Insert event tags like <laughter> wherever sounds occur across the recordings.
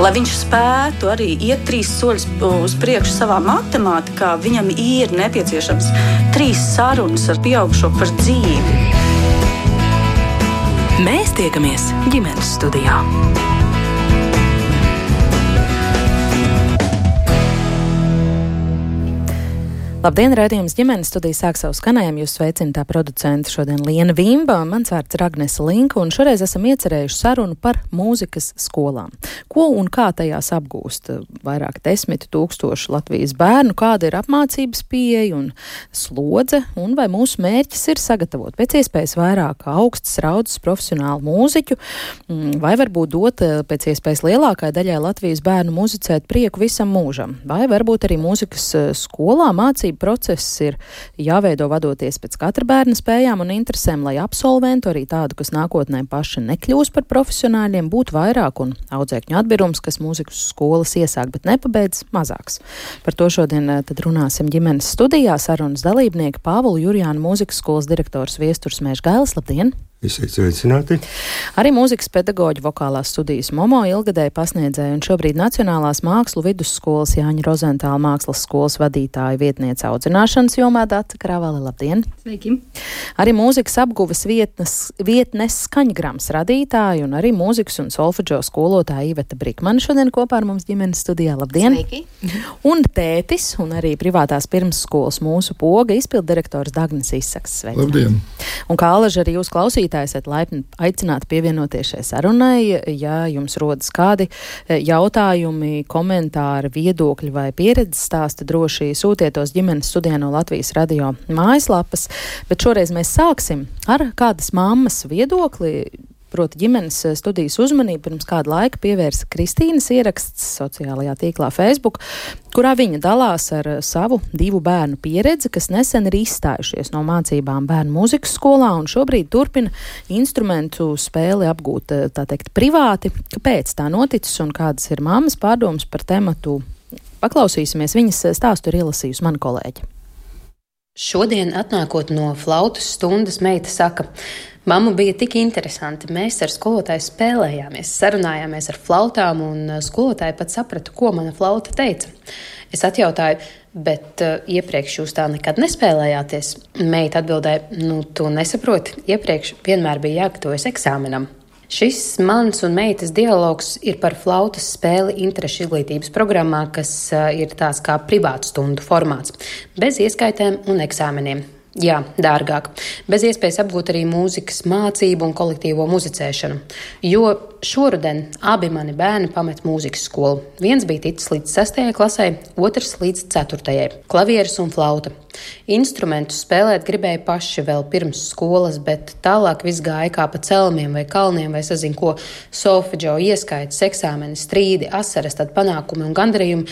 Lai viņš spētu arī iet trīs soļus uz priekšu savā matemātikā, viņam ir nepieciešams trīs sarunas ar pieaugušo par dzīvi. Mēs tiekamies ģimenes studijā. Labdien, rādījums ģimenes studija sāk savu skanējumu. Jūs sveicināta producenta šodien Liena Vimba, mans vārds ir Agnese Linka, un šoreiz esam iecerējuši sarunu par mūzikas skolām. Ko un kā tajās apgūst vairāk desmit tūkstoši Latvijas bērnu, kāda ir apmācības pieeja un slodze, un vai mūsu mērķis ir sagatavot pēc iespējas vairāk augstas raudzes profesionālu mūziķu, mm, vai varbūt dot eh, pēc iespējas lielākai daļai Latvijas bērnu muzicēt prieku visam mūžam, vai varbūt arī mūzikas eh, skolā mācīt mācību process ir jāveido vadoties pēc katra bērna spējām un interesēm, lai absolventu arī tādu, kas nākotnē paši nekļūs par profesionāļiem, būtu vairāk un audzēkņu atbirums, kas mūzikas skolas iesāk, bet nepabeidz mazāks. Par to šodien eh, runāsim ģimenes studijā sarunas dalībnieki Pāvulu Jurjānu mūzikas skolas direktors Viesturs Mēžgailis. Labdien! Esiet sveicināti! Arī mūzikas pedagoģa vokālās studijas Momo ilgadēji pasniedzēja un šobrīd Nacionālās mākslu vidusskolas Jāņa Rozentāla mākslas skolas vadītāja vietniece audzināšanas jomā Data Kravale. Labdien! Sveiki! Arī mūzikas apguves vietnes, vietnes skaņgrams radītāja un arī mūzikas un solfeģo skolotāja Iveta Brikmana šodien kopā ar mums ģimenes studijā. Labdien! Sveiki! Un tētis un arī privātās pirmsskolas mūsu poga izpildirektors Dagnis Izsaks. Sveicināti! Labdien! Un kā alaži arī jūs klausītājs! esat laipni aicināti pievienoties šai sarunai. Ja jums rodas kādi e, jautājumi, komentāri, viedokļi vai pieredzes stāsti, droši sūtiet tos ģimenes studijā no Latvijas radio mājaslapas. Bet šoreiz mēs sāksim ar kādas mammas viedokli Proti, ģimenes eh, studijas uzmanību pirms kāda laika pievērsa Kristīnas ieraksts sociālajā tīklā Facebook, kurā viņa dalās ar eh, savu divu bērnu pieredzi, kas nesen ir izstājušies no mācībām bērnu mūzikas skolā un šobrīd turpina instrumentu spēli apgūt, eh, tā teikt, privāti. Kāpēc tā noticis un kādas ir mammas pārdomas par tematu? Paklausīsimies viņas stāstu ir ielasījusi mana kolēģe. Šodien, atnākot no flautas stundas, meita saka, Mamma bija tik interesanti. Mēs ar skolotāju spēlējāmies, sarunājāmies ar flautām, un uh, skolotāja pat saprata, ko mana flauta teica. Es atjautāju, bet uh, iepriekš jūs tā nekad nespēlējāties. Meita atbildēja, nu, tu nesaproti, iepriekš vienmēr bija jāgatavojas eksāmenam. Šis mans un meitas dialogs ir par flautas spēli interešu izglītības programmā, kas uh, ir tās kā privātu stundu formāts, bez ieskaitēm un eksāmeniem. Jā, dārgāk. Bez iespējas apgūt arī mūzikas mācību un kolektīvo muzicēšanu. Jo šoruden abi mani bērni pamet mūzikas skolu. Viens bija ticis līdz 6. klasē, otrs līdz 4. klavieres un flauta. Instrumentus spēlēt gribēja paši vēl pirms skolas, bet tālāk viss gāja kā pa celmiem vai kalniem vai sazin ko. Solfeģo ieskaitas, eksāmeni, strīdi, asaras, tad panākumi un gandarījumi.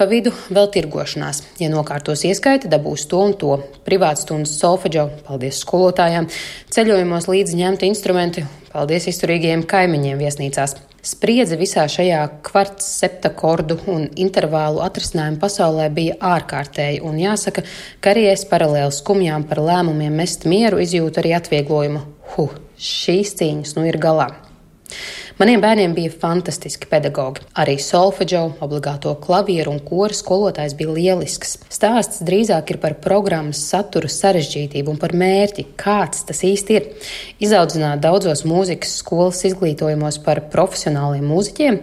Pa vidu vēl tirgošanās. Ja nokārtos ieskaiti, dabūs to un to. Privāts stundas solfeģo, paldies skolotājām, ceļojumos līdzi ņemti instrumenti, paldies izturīgajiem kaimiņiem viesnīcās. Spriedze visā šajā kvarts, septakordu un intervālu atrisinājumu pasaulē bija ārkārtēja, un jāsaka, ka arī es paralēli skumjām par lēmumiem mest mieru izjūtu arī atvieglojumu. Huh, šīs cīņas nu ir galā! Maniem bērniem bija fantastiski pedagogi. Arī solfeģo, obligāto klavieru un koru skolotājs bija lielisks. Stāsts drīzāk ir par programmas satura sarežģītību un par mērķi, kāds tas īsti ir. Izaudzināt daudzos mūzikas skolas izglītojumos par profesionāliem mūziķiem.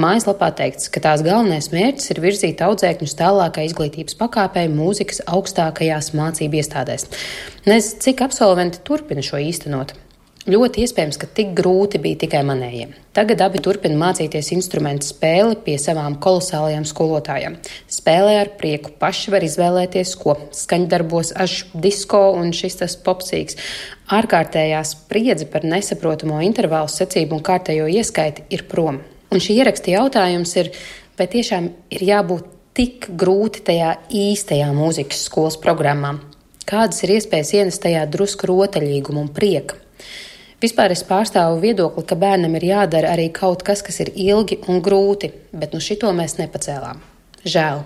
Mājaslapā teikts, ka tās galvenais mērķis ir virzīt audzēkņus tālākai izglītības pakāpei mūzikas augstākajās mācību iestādēs. Nezinu, cik absolventi turpina šo īstenot. Ļoti iespējams, ka tik grūti bija tikai manējiem. Tagad abi turpina mācīties instrumentu spēli pie savām kolosālajām skolotājām. Spēlē ar prieku, paši var izvēlēties, ko skaņdarbos, aš disko un šis tas popsīgs. Ārkārtējā spriedze par nesaprotamo intervālu secību un kārtējo ieskaiti ir prom. Un šī ieraksta jautājums ir, vai tiešām ir jābūt tik grūti tajā īstajā mūzikas skolas programmā? Kādas ir iespējas ienest tajā drusku rotaļīgumu un prieku? Vispār es pārstāvu viedokli, ka bērnam ir jādara arī kaut kas, kas ir ilgi un grūti, bet nu šito mēs nepacēlām. Žēl.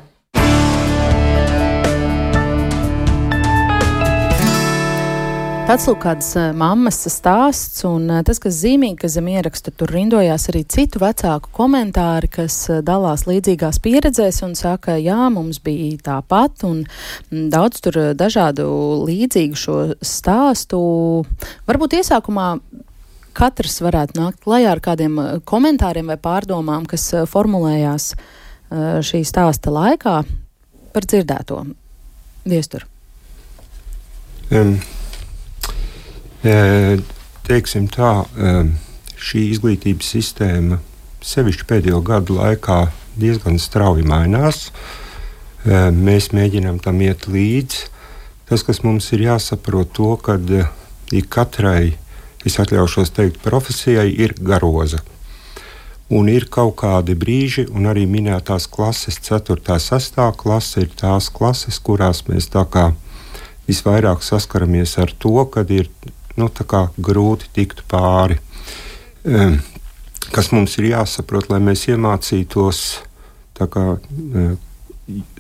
Pats lūk, kādas mammas stāsts, un tas, kas zīmīgi, ka zem ieraksta tur rindojās arī citu vecāku komentāri, kas dalās līdzīgās pieredzēs un saka, jā, mums bija tāpat, un daudz tur dažādu līdzīgu šo stāstu. Varbūt iesākumā katrs varētu nākt klajā ar kādiem komentāriem vai pārdomām, kas formulējās šī stāsta laikā par dzirdēto viesturu. Um teiksim tā, šī izglītības sistēma sevišķi pēdējo gadu laikā diezgan strauji mainās. Mēs mēģinām tam iet līdzi. Tas, kas mums ir jāsaprot, to, ka ik katrai, es atļaušos teikt, profesijai ir garoza. Un ir kaut kādi brīži, un arī minētās klases, 4. un 6. klase, ir tās klases, kurās mēs visvairāk saskaramies ar to, ka ir nu, grūti tikt pāri. Kas mums ir jāsaprot, lai mēs iemācītos kā,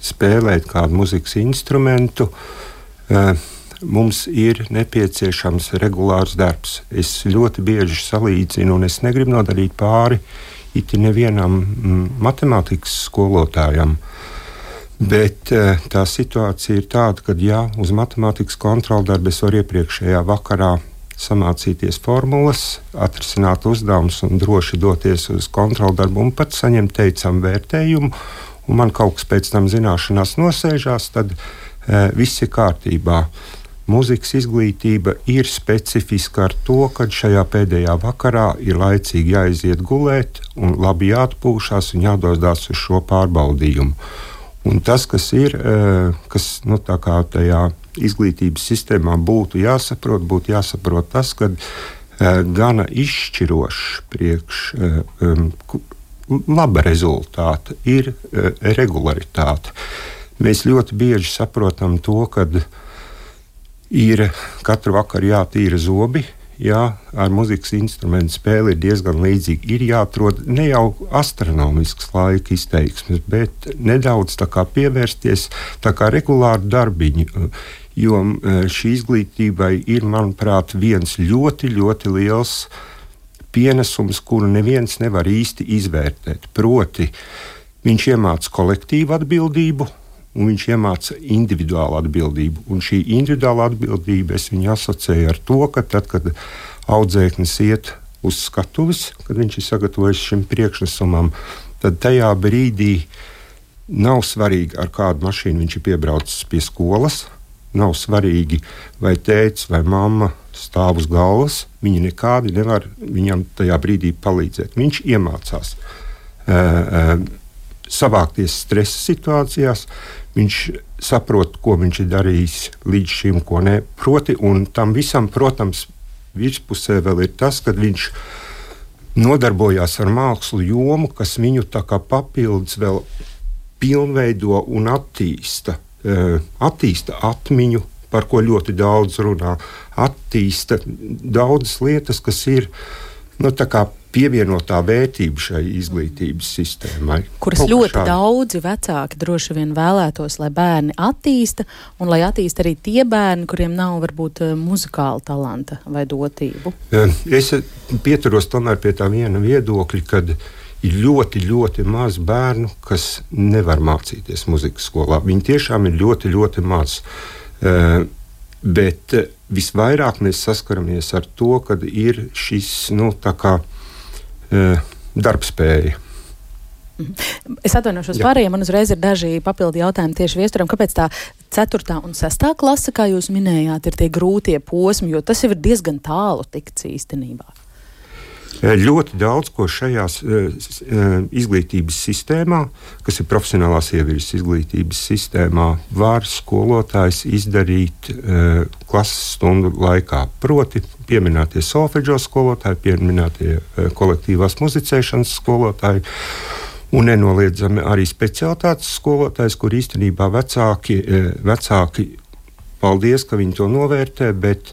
spēlēt kādu muzikas instrumentu, mums ir nepieciešams regulārs darbs. Es ļoti bieži salīdzinu, un es negribu nodarīt pāri it nevienam matemātikas skolotājam. Bet tā situācija ir tāda, ka, ja uz matemātikas kontrolu darbu es varu iepriekšējā vakarā samācīties formulas, atrisināt uzdevumus un droši doties uz kontrolu darbu un pat saņemt teicamu vērtējumu, un man kaut kas pēc tam zināšanās nosēžās, tad e, viss ir kārtībā. Mūzikas izglītība ir specifiska ar to, ka šajā pēdējā vakarā ir laicīgi jāiziet gulēt, un labi jāatpūšas un jādodas uz šo pārbaudījumu. Un tas, kas ir, e, kas nu, tajā izglītības sistēmā būtu jāsaprot, būtu jāsaprot tas, ka uh, gana izšķirošs priekš um, laba rezultāta ir regularitāte. Mēs ļoti bieži saprotam to, ka ir katru vakaru jātīra zobi, jā, ar muzikas instrumentu spēli ir diezgan līdzīga. Ir jāatrod ne jau astronomisks laika izteiksmes, bet nedaudz pievērsties kā regulāri darbiņu. Jo šī izglītībai ir, manuprāt, viens ļoti, ļoti liels pienesums, kuru neviens nevar īsti izvērtēt. Proti, viņš iemāca kolektīvu atbildību, un viņš iemāca individuālu atbildību. Un šī individuāla atbildība es viņu asociēju ar to, ka tad, kad audzēknis iet uz skatuves, kad viņš ir sagatavojis šim priekšnesumam, tad tajā brīdī nav svarīgi, ar kādu mašīnu viņš ir piebraucis pie skolas. Nav svarīgi, vai tēvs vai mamma stāv uz galvas. Viņi nekādi nevar viņam tajā brīdī palīdzēt. Viņš iemācās uh, uh, savākties stresa situācijās, viņš saprot, ko viņš ir darījis līdz šim, ko nē. Proti, un tam visam, protams, virspusē vēl ir tas, ka viņš nodarbojās ar mākslu jomu, kas viņu tā kā papildus vēl pilnveido un attīsta. E, attīsta atmiņu, par ko ļoti daudz runā, attīsta daudzas lietas, kas ir nu, pievienotā vērtība šai izglītības sistēmai. Kuras Kaut ļoti šādi. daudzi vecāki droši vien vēlētos, lai bērni attīsta, un lai attīsta arī tie bērni, kuriem nav varbūt eh, muzikāla talanta vai dotību. Es pieturos tomēr pie tā viena viedokļa, kad ir ļoti, ļoti maz bērnu, kas nevar mācīties muzikas skolā. Viņi tiešām ir ļoti, ļoti maz. Uh, bet visvairāk mēs saskaramies ar to, ka ir šis nu, tā kā Eh, darbspēja. Es atvainošos pārējiem, man uzreiz ir daži papildi jautājumi tieši viesturam. Kāpēc tā 4. un 6. klase, kā jūs minējāt, ir tie grūtie posmi, jo tas jau ir diezgan tālu tikts īstenībā? Eh, ļoti daudz ko šajās uh, izglītības sistēmā, kas ir profesionālās ievirzes izglītības sistēmā, var skolotājs izdarīt klases stundu laikā. Proti, pieminētie solfeģo skolotāji, pieminētie kolektīvās muzicēšanas skolotāji. Un nenoliedzami arī specialitātes skolotājs, kur īstenībā vecāki, vecāki paldies, ka viņi to novērtē, bet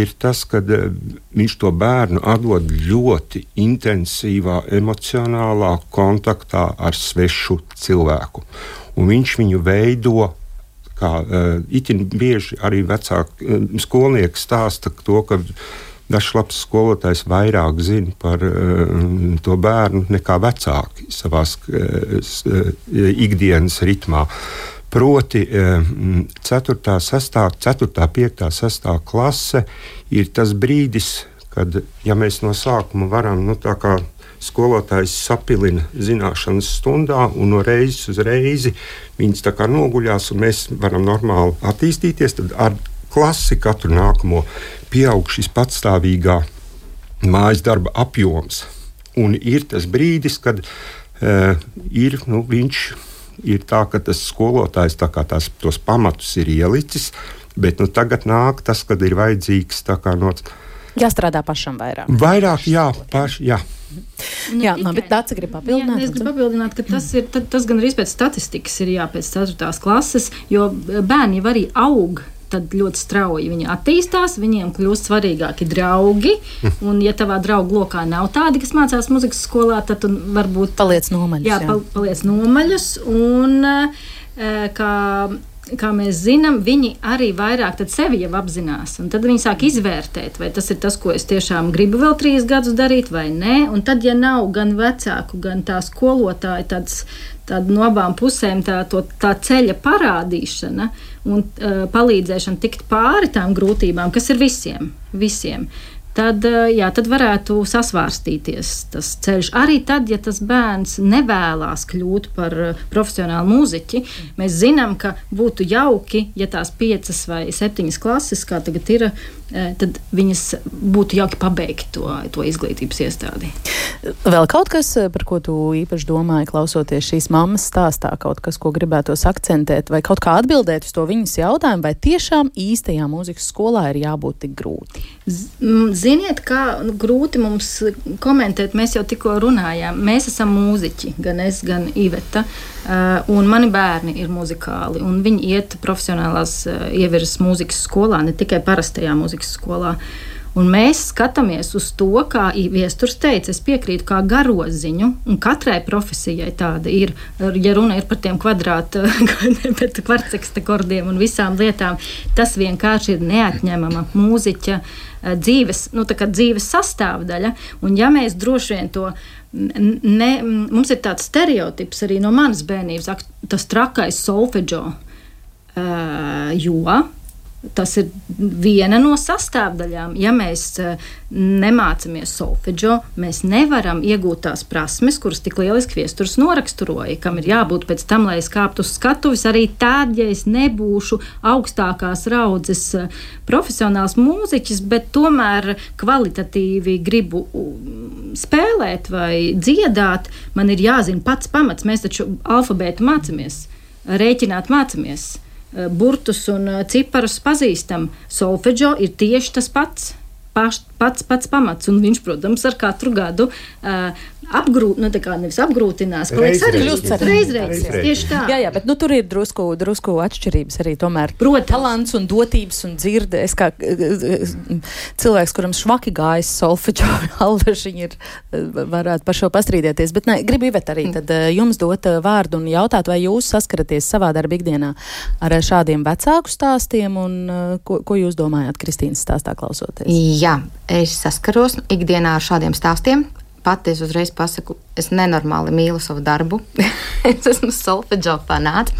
ir tas, ka eh, viņš to bērnu atdod ļoti intensīvā, emocionālā kontaktā ar svešu cilvēku. Un viņš viņu veido kā itin bieži arī vecāki skolnieki stāsta to, ka Dažs labs skolotājs vairāk zina par uh, to bērnu nekā vecāki savā uh, ikdienas ritmā. Proti, 4, 6, 4, 5, 6 klase ir tas brīdis, kad ja mēs no sākuma varam nu, skolotājs sapilina zināšanas stundā, un no reizes uz reizi viņas noguļās, un mēs varam normāli attīstīties. Tad ar klasi katru nākamo pieaug šis patstāvīgā mājas darba apjoms. Un ir tas brīdis, kad uh, ir, nu, viņš ir tā, ka tas skolotājs tā tās, tos pamatus ir ielicis, bet nu, tagad nāk tas, kad ir vajadzīgs no. Jāstrādā pašam vairāk. Vairāk, jā, paš, jā. Ne jā, labi, tāds grib papildināt. Jā, es gribu papildināt, ka tas, ir, tas gan arī pēc statistikas ir jā, pēc 4. klases, jo bērni jau arī aug tad ļoti strauji viņi attīstās, viņiem kļūst svarīgāki draugi. Un, ja tavā draugu lokā nav tādi, kas mācās muzikas skolā, tad varbūt paliec nomaļus. Jā, jā. paliec nomaļus. Un, eh, kā, kā mēs zinām, viņi arī vairāk sevi jau apzinās. Tad viņi sāk izvērtēt, vai tas ir tas, ko es tiešām gribu vēl trīs gadus darīt, vai nē. Un tad, ja nav gan vecāku, gan tā skolotāja, tāds tāda no abām pusēm tā, to, tā ceļa parādīšana un uh, palīdzēšana tikt pāri tām grūtībām, kas ir visiem. visiem tad, jā, tad varētu sasvērstīties tas ceļš. Arī tad, ja tas bērns nevēlas kļūt par profesionālu mūziķi, mēs zinām, ka būtu jauki, ja tās piecas vai septiņas klases, kā tagad ir, tad viņas būtu jauki pabeigt to, to izglītības iestādi. Vēl kaut kas, par ko tu īpaši domāji, klausoties šīs mammas stāstā, kaut kas, ko gribētos akcentēt, vai kaut kā atbildēt uz to viņas jautājumu, vai tiešām īstajā mūzikas skolā ir jābūt tik grūti? Ziniet, kā nu, grūti mums komentēt, mēs jau tikko runājām. Mēs esam mūziķi, gan es, gan Iveta. Uh, un mani bērni ir muzikāli, viņi iet profesionālās uh, ievirzes mūzikas skolā, ne tikai parastajā mūzikas skolā. Un mēs skatāmies uz to, kā Viesturs teica, es piekrītu, kā garoziņu, un katrai profesijai tāda ir. Ja runa ir par tiem kvadrāta, <laughs> kvarceksta kordiem un visām lietām, tas vienkārši ir neatņemama mūziķa Eh, dzīves, nu, dzīves sastāvdaļa. Un ja mēs droši vien to ne, mums ir tāds stereotips arī no manas bērnības, tas trakais solfeģo. Uh, jo Tas ir viena no sastāvdaļām. Ja mēs uh, nemācāmies solfeģo, mēs nevaram iegūt tās prasmes, kuras tik lieliski viesturs noraksturoja, kam ir jābūt pēc tam, lai es kāptu uz skatuves. Arī tad, ja es nebūšu augstākās raudzes uh, profesionāls mūziķis, bet tomēr kvalitatīvi gribu spēlēt vai dziedāt, man ir jāzina pats pamats. Mēs taču alfabētu mācāmies, rēķināt mācāmies. Burtus un eh, ciparus pazīstam. Solfeģo ir tieši tas pats. Paš, pats, pats pamats, un viņš, protams, ar katru gadu uh, apgrūt, nu, nevis apgrūtinās, paliek sarežģīts. Reizreiz, tieši tā. Jā, jā, bet nu, tur ir drusku, drusku atšķirības arī tomēr. Protams. Talants un dotības un dzirde. Es kā cilvēks, kuram švaki gājas solfeģo, <laughs> alvešiņi ir, varētu par šo pastrīdēties. Bet ne, gribu Ivet arī tad jums dot vārdu un jautāt, vai jūs saskaraties savā darba ikdienā ar šādiem vecāku stāstiem un ko, ko jūs domājat Kristīnas stāstā klausoties? Jā, es saskaros ikdienā ar šādiem stāstiem pati es uzreiz pasaku, es nenormāli mīlu savu darbu. <laughs> es esmu solfeģo fanāts.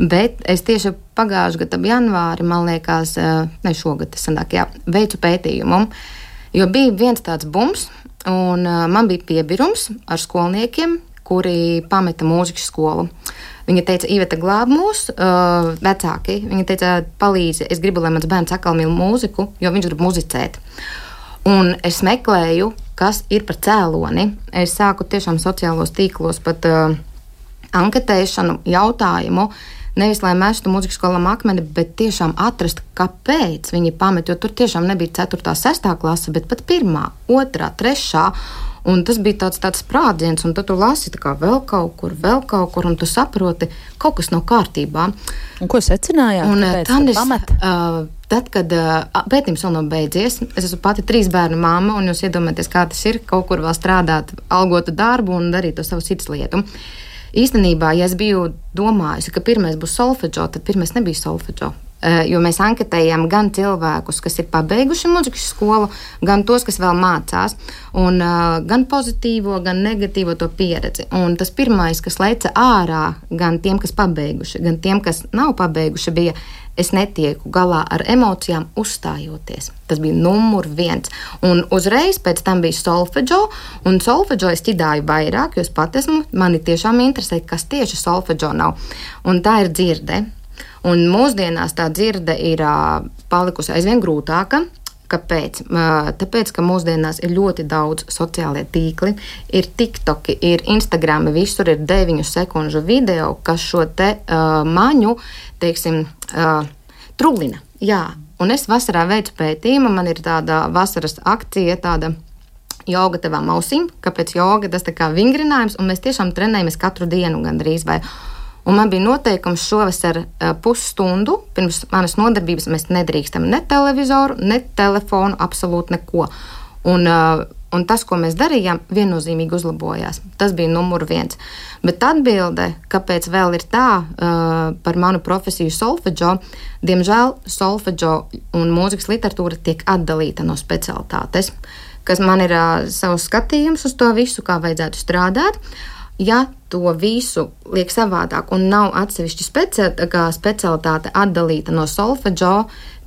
Bet es tieši pagājušā gada janvārī, man liekas, eh, ne šogad, sanāk, jā, veicu pētījumu. Jo bija viens tāds bums, un eh, man bija piebirums ar skolniekiem, kuri pameta mūzikas skolu. Viņa teica, Iveta, glāb mūs, uh, vecāki. Viņa teica, palīdzi, es gribu, lai mans bērns atkal mīl mūziku, jo viņš grib muzicēt. Un es meklēju kas ir par cēloni. Es sāku tiešām sociālos tīklos pat uh, anketēšanu, jautājumu. Nevis lai mestu mūzikas skolām akmeni, bet tiešām atrast, kāpēc viņi pamet. Jo tur tiešām nebija 4, 6 klase, bet pat 1, 2, 3. Un tas bija tāds, tāds sprādziens, un tad tu lasi kā vēl kaut kur, vēl kaut kur, un tu saproti, ka kaut kas nav kārtībā. Un ko secinājāt? Un, tāpēc, tanis, uh, Tad, kad uh, pētījums vēl nav beidzies, es esmu pati trīs bērnu māma, un jūs iedomājaties, kā tas ir kaut kur vēl strādāt, algotu darbu un darīt to savu sirds lietu. īstenībā, ja es biju domājusi, ka pirmais būs solfeģo, tad pirmais nebija solfeģo. Eh, jo mēs anketējām gan cilvēkus, kas ir pabeiguši muzikas skolu, gan tos, kas vēl mācās, un uh, gan pozitīvo, gan negatīvo to pieredzi. Un tas pirmais, kas leca ārā, gan tiem, kas pabeiguši, gan tiem, kas nav pabeiguši, bija es netieku galā ar emocijām, uzstājoties. Tas bija numur viens. Un uzreiz pēc tam bija solfeģo, un solfeģo es ķidāju vairāk, jo es pat esmu, mani tiešām interesē, kas tieši solfeģo nav. Un tā ir dzirde. Un mūsdienās tā dzirde ir palikusi aizvien grūtāka. Kāpēc? Tāpēc, ka mūsdienās ir ļoti daudz sociālie tīkli, ir TikTok, ir Instagram, visur ir 9 sekundžu video, kas šo te uh, maņu, teiksim, uh, trulina. Jā, un es vasarā veicu pētījumu, man ir tāda vasaras akcija, tāda joga tavām ausīm, kāpēc joga tas tā kā vingrinājums, un mēs tiešām trenējamies katru dienu gandrīz vai. Un man bija noteikums šovasar uh, pusstundu pirms manas nodarbības. Mēs nedrīkstam ne televizoru, ne telefonu, absolūti neko. Un, uh, un tas, ko mēs darījām, viennozīmīgi uzlabojās. Tas bija numur viens. Bet atbilde, kāpēc vēl ir tā uh, par manu profesiju solfeģo, diemžēl solfeģo un mūzikas literatūra tiek atdalīta no specialitātes, kas man ir savs skatījums uz to visu, kā vajadzētu strādāt. Uh, ja to visu liek savādāk un nav atsevišķa speci specialitāte atdalīta no solfeģo,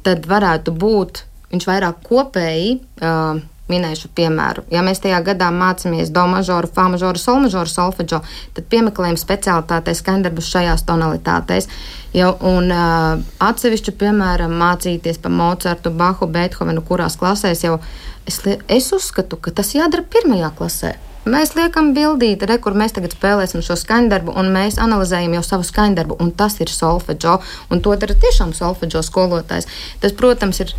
tad varētu būt viņš vairāk kopēji. Uh, Minēšu piemēru. Ja mēs tajā gadā mācāmies do mažoru, fa mažoru, sol mažoru, solfeģo, tad piemeklējam specialitātēs skandarbus šajās tonalitātēs. Jau, un uh, atsevišķi, piemēram, mācīties par Mocartu, Bahu, Beethovenu, kurās klasēs jau es, es uzskatu, ka tas jādara pirmajā klasē. Mēs liekam bildīti, re, kur mēs tagad spēlēsim šo skaņdarbu, un mēs analizējam jau savu skaņdarbu, un tas ir solfeģo, un to dara tiešām solfeģo skolotājs. Tas, protams, ir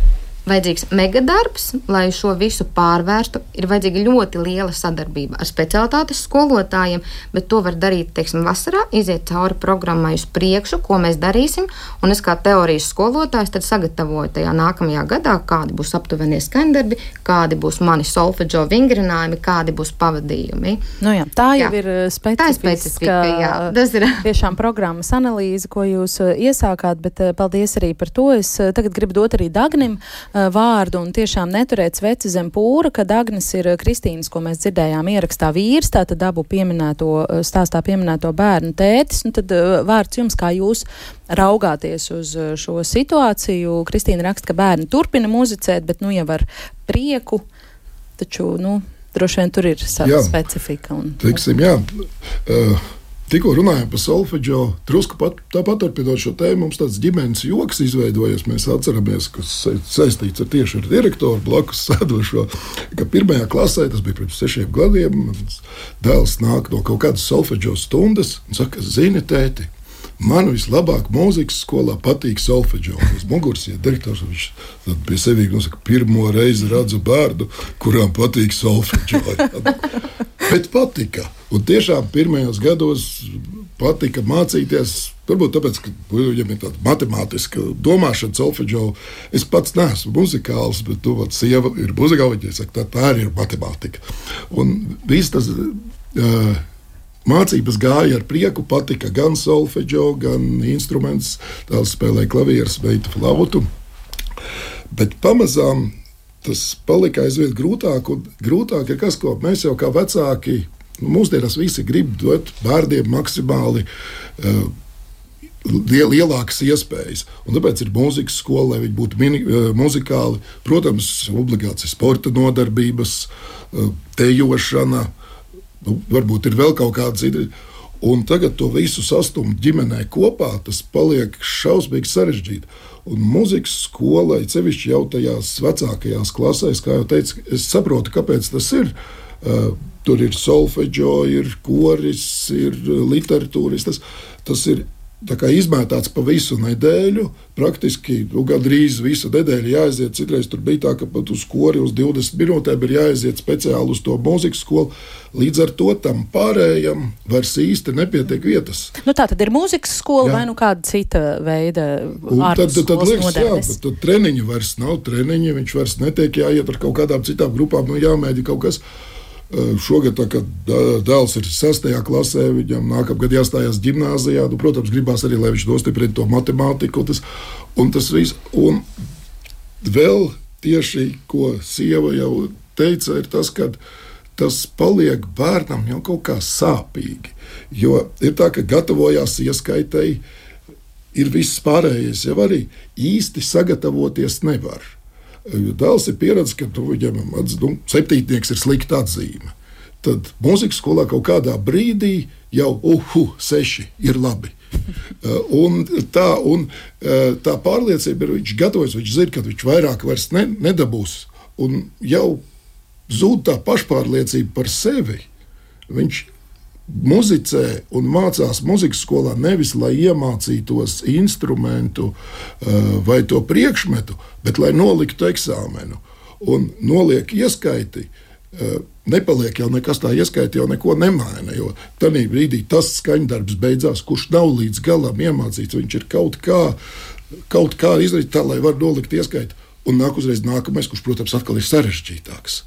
vajadzīgs megadarbs, lai šo visu pārvērstu. Ir vajadzīga ļoti liela sadarbība ar specialitātes skolotājiem, bet to var darīt, teiksim, vasarā, iziet cauri programmai uz priekšu, ko mēs darīsim. Un es kā teorijas skolotājs tad sagatavoju tajā nākamajā gadā, kādi būs aptuvenie skaņdarbi, kādi būs mani solfeģo vingrinājumi, kādi būs pavadījumi. Nu jā, tā jau jā. ir specifiska, tā ir specifika. Jā, tas ir tiešām programmas analīze, ko jūs uh, iesākāt, bet uh, paldies arī par to. Es tagad gribu dot arī Dagnim vārdu un tiešām neturēt sveci zem pūra, kad Agnes ir Kristīnas, ko mēs dzirdējām ierakstā vīrs, tātad dabu pieminēto, stāstā pieminēto bērnu tētis, un tad vārds jums, kā jūs raugāties uz šo situāciju. Kristīna raksta, ka bērni turpina muzicēt, bet nu jau ar prieku, taču, nu, droši vien tur ir sava specifika. Un, teiksim, jā. Uh, Tikko runājām par solfeģo, drusku pat, tāpat turpinot šo tēmu, mums tāds ģimenes joks izveidojies. Mēs atceramies, kas saistīts ar tieši ar direktoru blakus <laughs> sēdošo, ka pirmajā klasē, tas bija pirms sešiem gadiem, mans dēls nāk no kaut kādas solfeģo stundas un saka, zini, tēti, Man vislabāk mūzikas skolā patīk solfeģis. Tas muguras ir direktors. Viņš pie sevis nosaka, pirmo reizi redzu bērnu, kuram patīk solfeģis. <laughs> Bet patika. Un tiešām pirmajos gados patika mācīties. Varbūt tāpēc, ka viņam ir tāda matemātiska domāšana, solfeģo. Es pats neesmu muzikāls, bet tu vat sieva ir muzikāla. Viņa saka, tā, tā arī ir matemātika. Un viss tas. Uh, Mācības gāja ar prieku, patika gan solfeģo, gan instruments. Tās spēlēja klavierus, beigta flautu. Bet pamazām tas palika aizvien grūtāk, grūtāk ir kas, ko mēs jau kā vecāki, nu, mūsdienās visi grib dot bērniem maksimāli. Uh, lielākas iespējas. Un tāpēc ir mūzikas skola, lai viņi būtu mini, uh, muzikāli. Protams, obligāti sporta nodarbības, uh, tejošana, uh, Nu, varbūt ir vēl kaut kāda cita. Un tagad to visu sastumt ģimenē kopā, tas paliek šausmīgi sarežģīti. Un mūzikas skolai, sevišķi jau tajās vecākajās klasēs, kā jau teicu, es saprotu, kāpēc tas ir. Uh, tur ir solfeģo, ir koris, ir literatūras. Tas, tas ir izmētāts pa visu nedēļu. Praktiski nu, gandrīz visu nedēļu jāaiziet. Citreiz tur bija tā, ka pat uz skori uz 20 minūtēm ir jāaiziet speciāli uz to mūzikas skolu. Līdz ar to tam pārējam vairs īsti nepietiek vietas. Nu, tā tad ir mūzikas skola jā. vai nu kāda cita veida tad, tad, tad liekas, jā, bet tad treniņi vairs nav treniņi, viņš vairs netiek jāiet ar kaut kādām citām grupām, nu jāmēģina kaut kas. Šogad, tā, kad dēls ir 6. klasē, viņam nākamgad jāstājās gimnājā. Nu, protams, gribās arī, lai viņš nostiprina to matemātiku. Un tas, un tas viss. Un vēl tieši, ko sieva jau teica, ir tas, ka tas paliek bērnam jau kaut kā sāpīgi. Jo ir tā, ka gatavojās ieskaitēji, ir viss pārējais, jau arī īsti sagatavoties nevar. Jo dēls ir pieredzējis, ka viņam nu, septītnieks ir slikta atzīme. Tad mūzikas skolā kaut kādā brīdī jau uhu, seši ir labi. un tā, un, tā pārliecība ir, viņš gatavojas, viņš zina, ka viņš vairāk ne, nedabūs. Un jau zūd tā pašpārliecība par sevi. Viņš muzicē un mācās muzikas skolā nevis lai iemācītos instrumentu uh, vai to priekšmetu, bet lai noliktu eksāmenu. Un noliek ieskaiti, uh, nepaliek jau nekas tā ieskaiti, jau neko nemaina. Jo tajā brīdī tas skaņdarbs beidzās, kurš nav līdz galam iemācīts. Viņš ir kaut kā, kaut kā izdarīts tā, lai var nolikt ieskaiti. Un nāk uzreiz nākamais, kurš, protams, atkal ir sarežģītāks.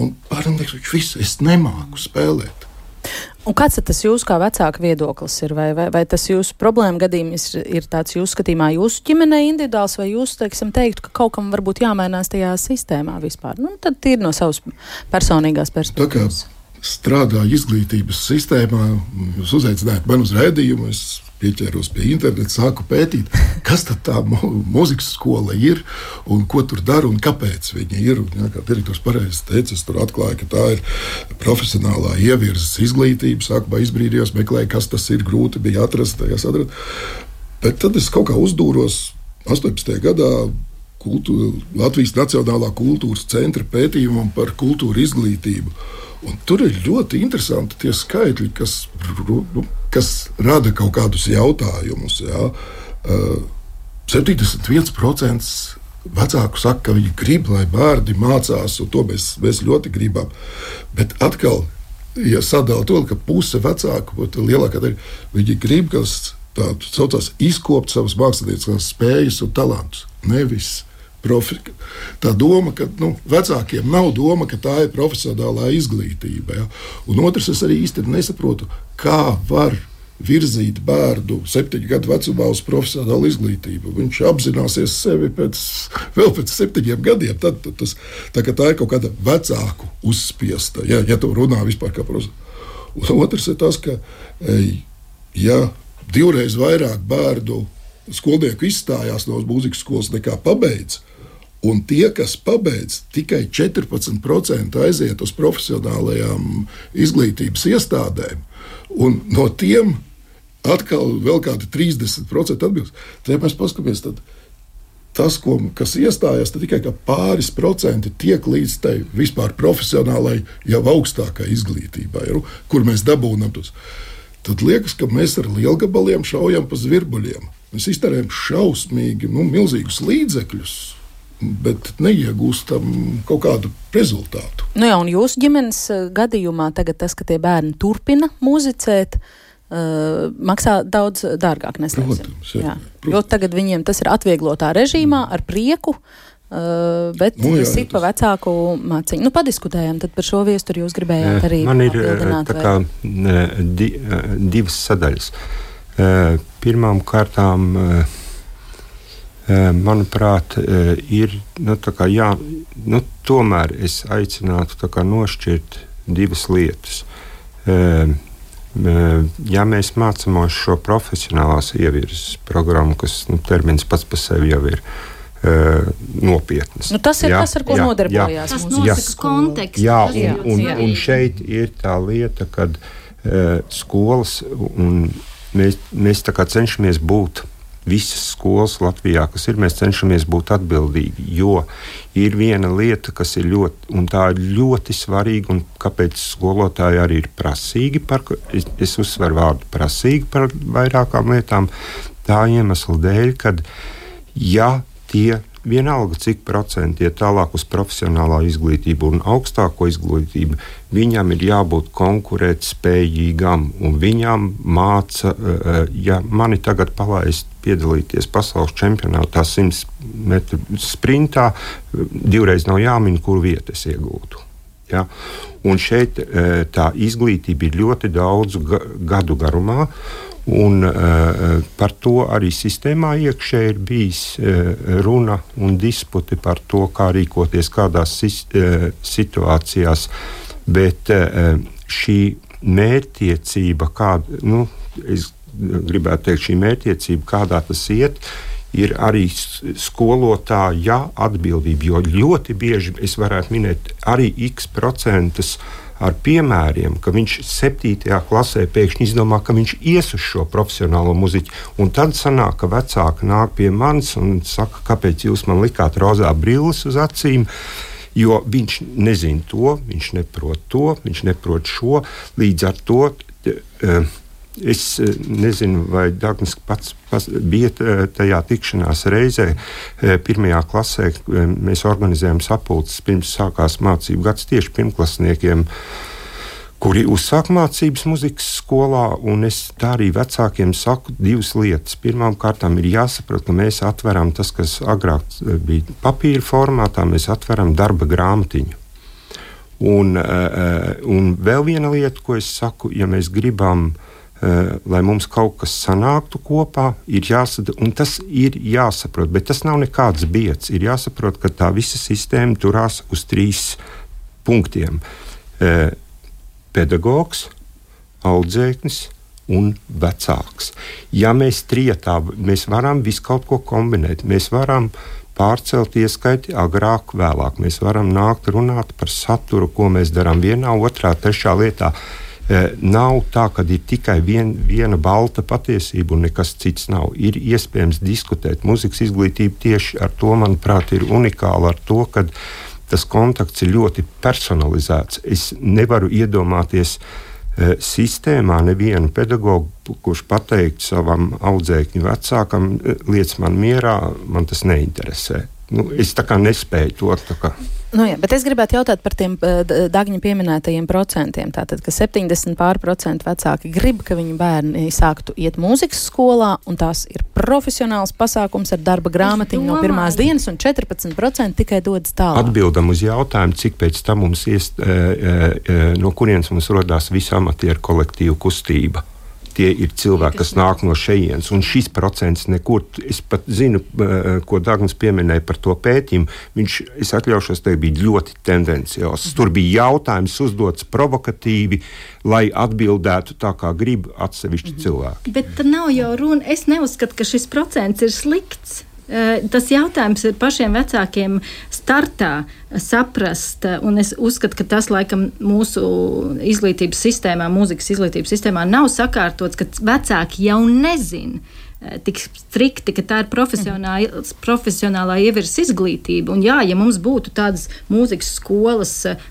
Un liekas, viņš visu es nemāku spēlēt. Un kāds tas jūsu kā vecāka viedoklis ir? Vai, vai, vai tas jūsu problēma gadījums ir, ir tāds jūsu skatījumā, jūsu ģimenē individuāls, vai jūs teiksim, teiktu, ka kaut kam varbūt jāmainās tajā sistēmā vispār? Nu, tad ir no savas personīgās perspektīvas. Strādā izglītības sistēmā, jūs uzaicinājāt man uz redzējumu, es pieķēros pie interneta, sāku pētīt, kas tā mūzikas skola ir un ko tur dara un kāpēc viņa ir. Un, ja, kā direktors pareizi teica, es tur atklāju, ka tā ir profesionālā ievirzes izglītība. Sākumā izbrīnījos, meklēju, kas tas ir. Grūti bija atrast, atrast. Bet tad es kaut kā uzdūros 18. gadā. Kultūra, Latvijas Nacionālā kultūras centra pētījumam par kultūra izglītību. Un tur ir ļoti interesanti tie skaitļi, kas nu, kas rada kaut kādus jautājumus. Ja. Uh, 71% vecāku saka, ka viņi grib, lai bērni mācās, un to mēs, mēs ļoti gribam. Bet atkal, ja sadalām to, ka puse vecāku, lielākā daļa, viņi grib, kas tādu saucās, izkopt savas mākslinieckās spējas un talantus. Nevis profi. Tā doma, ka nu, vecākiem nav doma, ka tā ir profesionālā izglītība. Ja? Un otrs, es arī īsti nesaprotu, kā var virzīt bērnu septiņu gadu vecumā uz profesionālu izglītību. Viņš apzināsies sevi pēc, vēl pēc septiņiem gadiem. Tad, tad tas, tā, tā ir kaut kāda vecāku uzspiesta, ja, ja tu runā vispār kā. Un otrs ir tas, ka ja divreiz vairāk bērnu skolnieku izstājās no mūzikas skolas nekā pabeidz. Un tie, kas pabeidz, tikai 14% aiziet uz profesionālajām izglītības iestādēm. Un no tiem atkal vēl kādi 30% atbilst. Tad, mēs paskatāmies, tas, ko, kas iestājās, tikai pāris procenti tiek līdz tai vispār profesionālai, jau augstākai izglītībai, nu, kur mēs dabūjam tos. Tad liekas, ka mēs ar lielgabaliem šaujam pa zvirbuļiem. Mēs iztērējam šausmīgi, nu, milzīgus līdzekļus, bet neiegūstam kaut kādu rezultātu. Nu jā, un jūsu ģimenes eh, gadījumā tagad tas, ka tie bērni turpina muzicēt, uh, maksā daudz dārgāk. Protams, jā, jā. Protams. Jo tagad viņiem tas ir atvieglotā režīmā ar prieku. Uh, bet nu, jā, sit pa vecāku māciņu. Nu, padiskutējām par šo viesturi. Jūs gribējāt arī Man ir tā kā di, divas sadaļas. Pirmām kārtām manuprāt, ir nu, jā, nu, tomēr es aicinātu nošķirt divas lietas. Ja mēs mācāmies šo profesionālās ievirzes programmu, kas nu, termins pats par sevi jau ir nopietnas. Nu, tas ir jā, tas, ar ko jā, nodarbojās tas mūsu konteksts. Jā, un, un, un šeit ir tā lieta, kad uh, skolas un mēs, mēs cenšamies būt visas skolas Latvijā, kas ir, mēs cenšamies būt atbildīgi. Jo ir viena lieta, kas ir ļoti, un tā ir ļoti svarīga, un kāpēc skolotāji arī ir prasīgi par, es, es uzsveru vārdu prasīgi par vairākām lietām, tā iemesla dēļ, ka ja tie vienalga, cik procenti iet tālāk uz profesionālā izglītību un augstāko izglītību, viņam ir jābūt konkurētspējīgam. Viņam māca, eh, eh, ja mani tagad palaist piedalīties pasaules čempionātā 100 metru sprintā, divreiz nav jāmin, kur vietas iegūtu. Ja? Un šeit tā izglītība ir ļoti daudzu gadu garumā. Un, uh, par to arī sistēmā iekšē ir bijis uh, runa un disputi par to, kā rīkoties kādās uh, situācijās. Bet uh, šī mērķtiecība, kāda, nu, gribētu teikt, šī mērķtiecība, kādā tas iet, ir arī skolotāja atbildība. Jo ļoti bieži es varētu minēt arī x procentus ar piemēriem, ka viņš 7. klasē pēkšņi izdomā, ka viņš ies uz šo profesionālo muziķu. Un tad sanāk, ka vecāki nāk pie manis un saka, kāpēc jūs man likāt rozā brilles uz acīm. Jo viņš nezina to, viņš neprot to, viņš neprot šo. Līdz ar to uh, Es eh, nezinu, vai Dārgājs pats, pats bija eh, tajā tikšanās reizē. Eh, pirmajā klasē mēs organizējām sapulces pirms sākās mācību gads tieši pirmklasniekiem kuri uzsāk mācības muzikas skolā. Es tā arī vecākiem saku divas lietas. Pirmkārt, ir jāsaprot, ka mēs atveram tas, kas agrāk bija papīra formātā, mēs atveram darba grāmatiņu. Un, un vēl viena lieta, ko es saku, ja mēs gribam uh, lai mums kaut kas sanāktu kopā, ir jāsadara, un tas ir jāsaprot, bet tas nav nekāds biets. Ir jāsaprot, ka tā visa sistēma turās uz trīs punktiem eh, - pedagogs, audzēknis un vecāks. Ja mēs trijotā, mēs varam visu kaut ko kombinēt, mēs varam pārcelt ieskaiti agrāk, vēlāk. Mēs varam nākt runāt par saturu, ko mēs darām vienā, otrā, trešā lietā. Eh, nav tā, ka ir tikai vien, viena balta patiesība un nekas cits nav. Ir iespējams diskutēt. Mūzikas izglītība tieši ar to, manuprāt, ir unikāla. Ar to, ka tas kontakts ir ļoti personalizēts. Es nevaru iedomāties e, sistēmā nevienu pedagogu, kurš pateikt savam audzēkņu vecākam, eh, liec man mierā, man tas neinteresē. Nu, es tā kā nespēju to. Nu, jā, bet es gribētu jautāt par tiem uh, Dāņa pieminētajiem procentiem. Tātad, ka 70 pārprocentu vecāki grib, ka viņu bērni sāktu iet mūzikas skolā, un tās ir profesionāls pasākums ar darba grāmatiņu no pirmās dienas, un 14% tikai dodas tālāk. Atbildam uz jautājumu, cik pēc tam mums iest, e, e, no kurienes mums rodās visa amatieru kolektīva kustība tie ir cilvēki, kas nāk no šejienes. Un šis procents nekur, es pat zinu, ko Dārgājs pieminēja par to pētījumu. Viņš, es atļaušos teikt, bija ļoti tendenciozs. Tur bija jautājums uzdots provokatīvi, lai atbildētu tā, kā grib atsevišķi mhm. cilvēki. Bet nav jau runa, es neuzskatu, ka šis procents ir slikts. Eh, tas jautājums ir pašiem vecākiem startā saprast, un es uzskatu, ka tas laikam mūsu izglītības sistēmā, mūzikas izglītības sistēmā nav sakārtots, ka vecāki jau nezina Eh, tik strikti, ka tā ir profesionālā, profesionālā ievirs izglītība. Un, jā, ja mums būtu tādas mūzikas skolas, eh,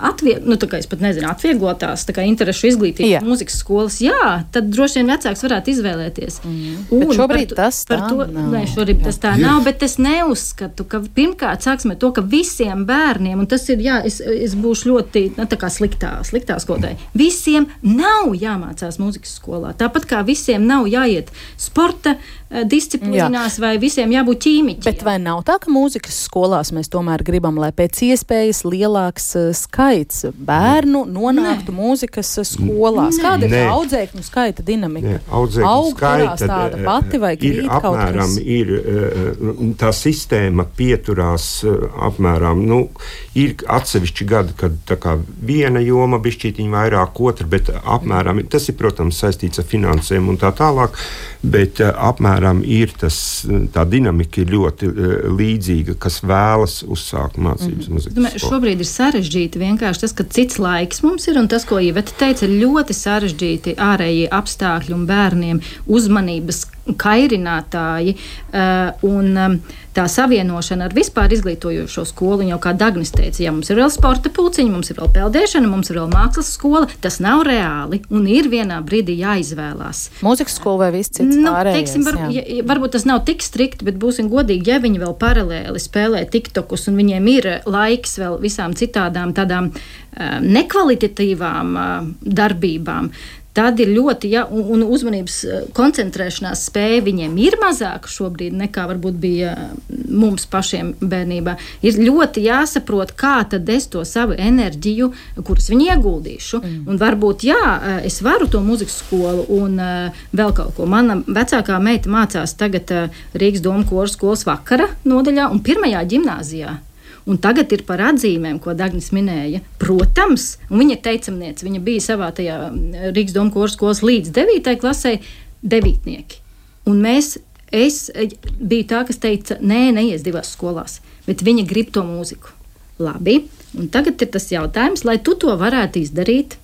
atvieg, nu, kā es pat nezinu, atvieglotās interešu izglītības mūzikas skolas, jā, tad droši vien vecāks varētu izvēlēties. Mm. Šobrīd par, tas par to, nav. Nē, šobrīd jā. tas tā jā. nav, bet es neuzskatu, ka pirmkārt sāksim ar to, ka visiem bērniem, un tas ir, jā, es, es būšu ļoti nu, sliktā, sliktā skolotāja, visiem nav jāmācās mūzikas skolā. Tāpat kā visiem nav jāiet sporta eh, disciplīnās, Jā. vai visiem jābūt ķīmiķiem. Bet vai nav tā, ka mūzikas skolās mēs tomēr gribam, lai pēc iespējas lielāks uh, skaits bērnu nonāktu Nē. mūzikas eh, skolās? Nē. Kāda ir audzēkņu skaita dinamika? Audzēkņu skaita tāda pati vai ir apmēram, ir tā sistēma pieturās apmēram, nu, ir atsevišķi gadi, kad kā, viena joma bišķītiņa vairāk, otra, bet apmēram tas ir, protams, saistīts ar finansēm un tā tālāk. Bet uh, apmēram ir tas, tā dinamika ir ļoti uh, līdzīga, kas vēlas uzsākt mācības mm. muzikas. Domāju, šobrīd ir sarežģīti vienkārši tas, ka cits laiks mums ir, un tas, ko Iveta teica, ir ļoti sarežģīti ārējie apstākļi un bērniem uzmanības kairinātāji. Uh, un, um, tā savienošana ar vispār izglītojošo skolu, jau kā Dagnis teica, ja mums ir vēl sporta pulciņi, mums ir vēl peldēšana, mums ir vēl mākslas skola, tas nav reāli un ir vienā brīdī jāizvēlās. Mūzikas skola vai viss cits? Nu, pārējais, teiksim, var, ja, varbūt tas nav tik strikti, bet būsim godīgi, ja viņi vēl paralēli spēlē tiktokus un viņiem ir laiks vēl visām citādām tādām nekvalitatīvām darbībām tad ir ļoti, ja, un, un uzmanības eh, koncentrēšanās spēja viņiem ir mazāka šobrīd nekā varbūt bija mums pašiem bērnībā. Ir ļoti jāsaprot, kā tad es to savu enerģiju, kuras viņi ieguldīšu. Mm. Un varbūt, jā, eh, es varu to muzikas skolu un vēl kaut ko. Mana vecākā meita mācās tagad Rīgas Doma koras skolas vakara nodaļā un pirmajā ģimnāzijā. Un tagad ir par atzīmēm, ko Dārnis minēja. Protams, viņa teicamniece. Viņa bija savā tajā Rīgas domu skolas līdz 9. klasē, devītnieki. Un mēs, es biju tā, kas teica, nē, neies divās skolās, bet viņa grib to mūziku. Labi, un tagad ir tas jautājums, lai tu to varētu izdarīt,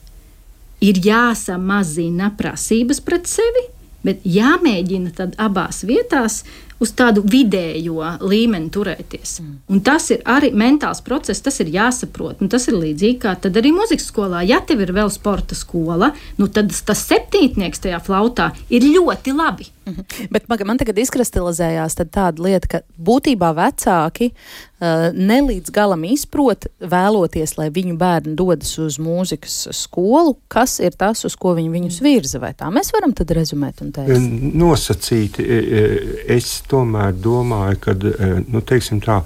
ir jāsamazina prasības pret sevi, bet jāmēģina tad abās vietās uz tādu vidējo līmeni turēties. Mm. Un tas ir arī mentāls process, tas ir jāsaprot. Un tas ir līdzīgi kā arī muzikas skolā. Ja tev ir vēl sporta skola, nu tad tas septītnieks tajā flautā ir ļoti labi. -hmm. Bet man tagad izkristalizējās tāda lieta, ka būtībā vecāki uh, nelīdz galam izprot, vēloties, lai viņu bērni dodas uz mūzikas skolu, kas ir tas, uz ko viņi viņus virza. Vai tā mēs varam tad rezumēt un teikt? Nosacīti. E, e, es tomēr domāju, ka e, nu, tā,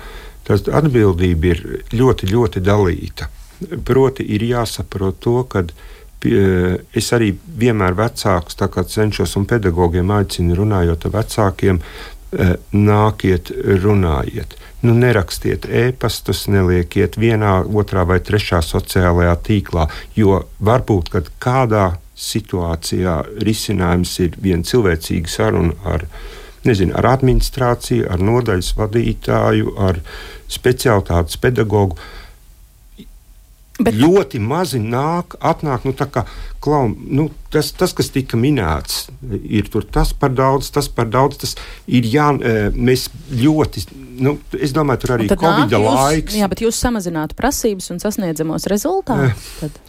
atbildība ir ļoti, ļoti dalīta. Proti, ir jāsaprot to, ka es arī vienmēr vecākus cenšos un pedagogiem aicinu, runājot ar vecākiem, e, nākiet, runājiet. Nu, nerakstiet ēpastus, neliekiet vienā, otrā vai trešā sociālajā tīklā, jo varbūt kādā situācijā risinājums ir viena cilvēcīga saruna ar nezinu, ar administrāciju, ar nodaļas vadītāju, ar speciālitātes pedagogu. Bet... Ļoti mazi nāk, atnāk, nu, kā klaun, nu, tas, tas, kas tika minēts, ir tas par daudz, tas par daudz. Tas ir jā, e, mēs ļoti, nu, es domāju, tur arī Covid laiks. Jā, bet jūs samazinātu prasības un sasniedzamos rezultātus. Tad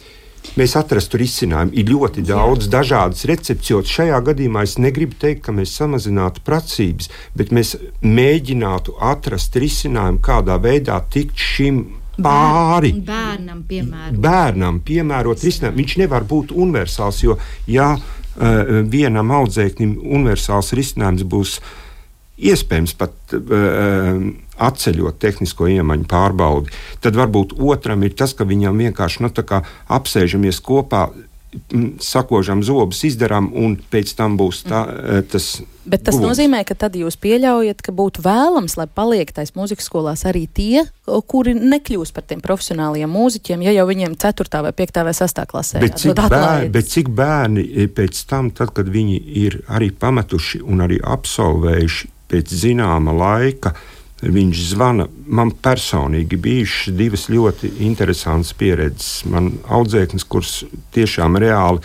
mēs atrastu risinājumu. Ir ļoti daudz dažādas recepcijas. Šajā gadījumā es negribu teikt, ka mēs samazinātu prasības, bet mēs mēģinātu atrast risinājumu, kādā veidā tikt šim pāri. Bērnam, piemērot. Bērnam piemērot risinājumu. Viņš nevar būt universāls, jo ja uh, vienam audzēknim universāls risinājums būs iespējams pat uh, atceļot tehnisko iemaņu pārbaudi, tad varbūt otram ir tas, ka viņam vienkārši nu, apsēžamies kopā. Sakožam zobus, izdarām, un pēc tam būs tā, tas. Bet tas guvums. nozīmē, ka tad jūs pieļaujat, ka būtu vēlams, lai paliek tais mūzikas skolās arī tie, kuri nekļūst par tiem profesionāliem mūziķiem, ja jau viņiem 4. vai 5. vai 6. klasē. Bet cik, bērni, bet cik bērni pēc tam, tad, kad viņi ir arī pametuši un arī absolvējuši pēc zināma laika viņš zvana. Man personīgi bijušas divas ļoti interesantas pieredzes. Man audzēknis, kurš tiešām reāli,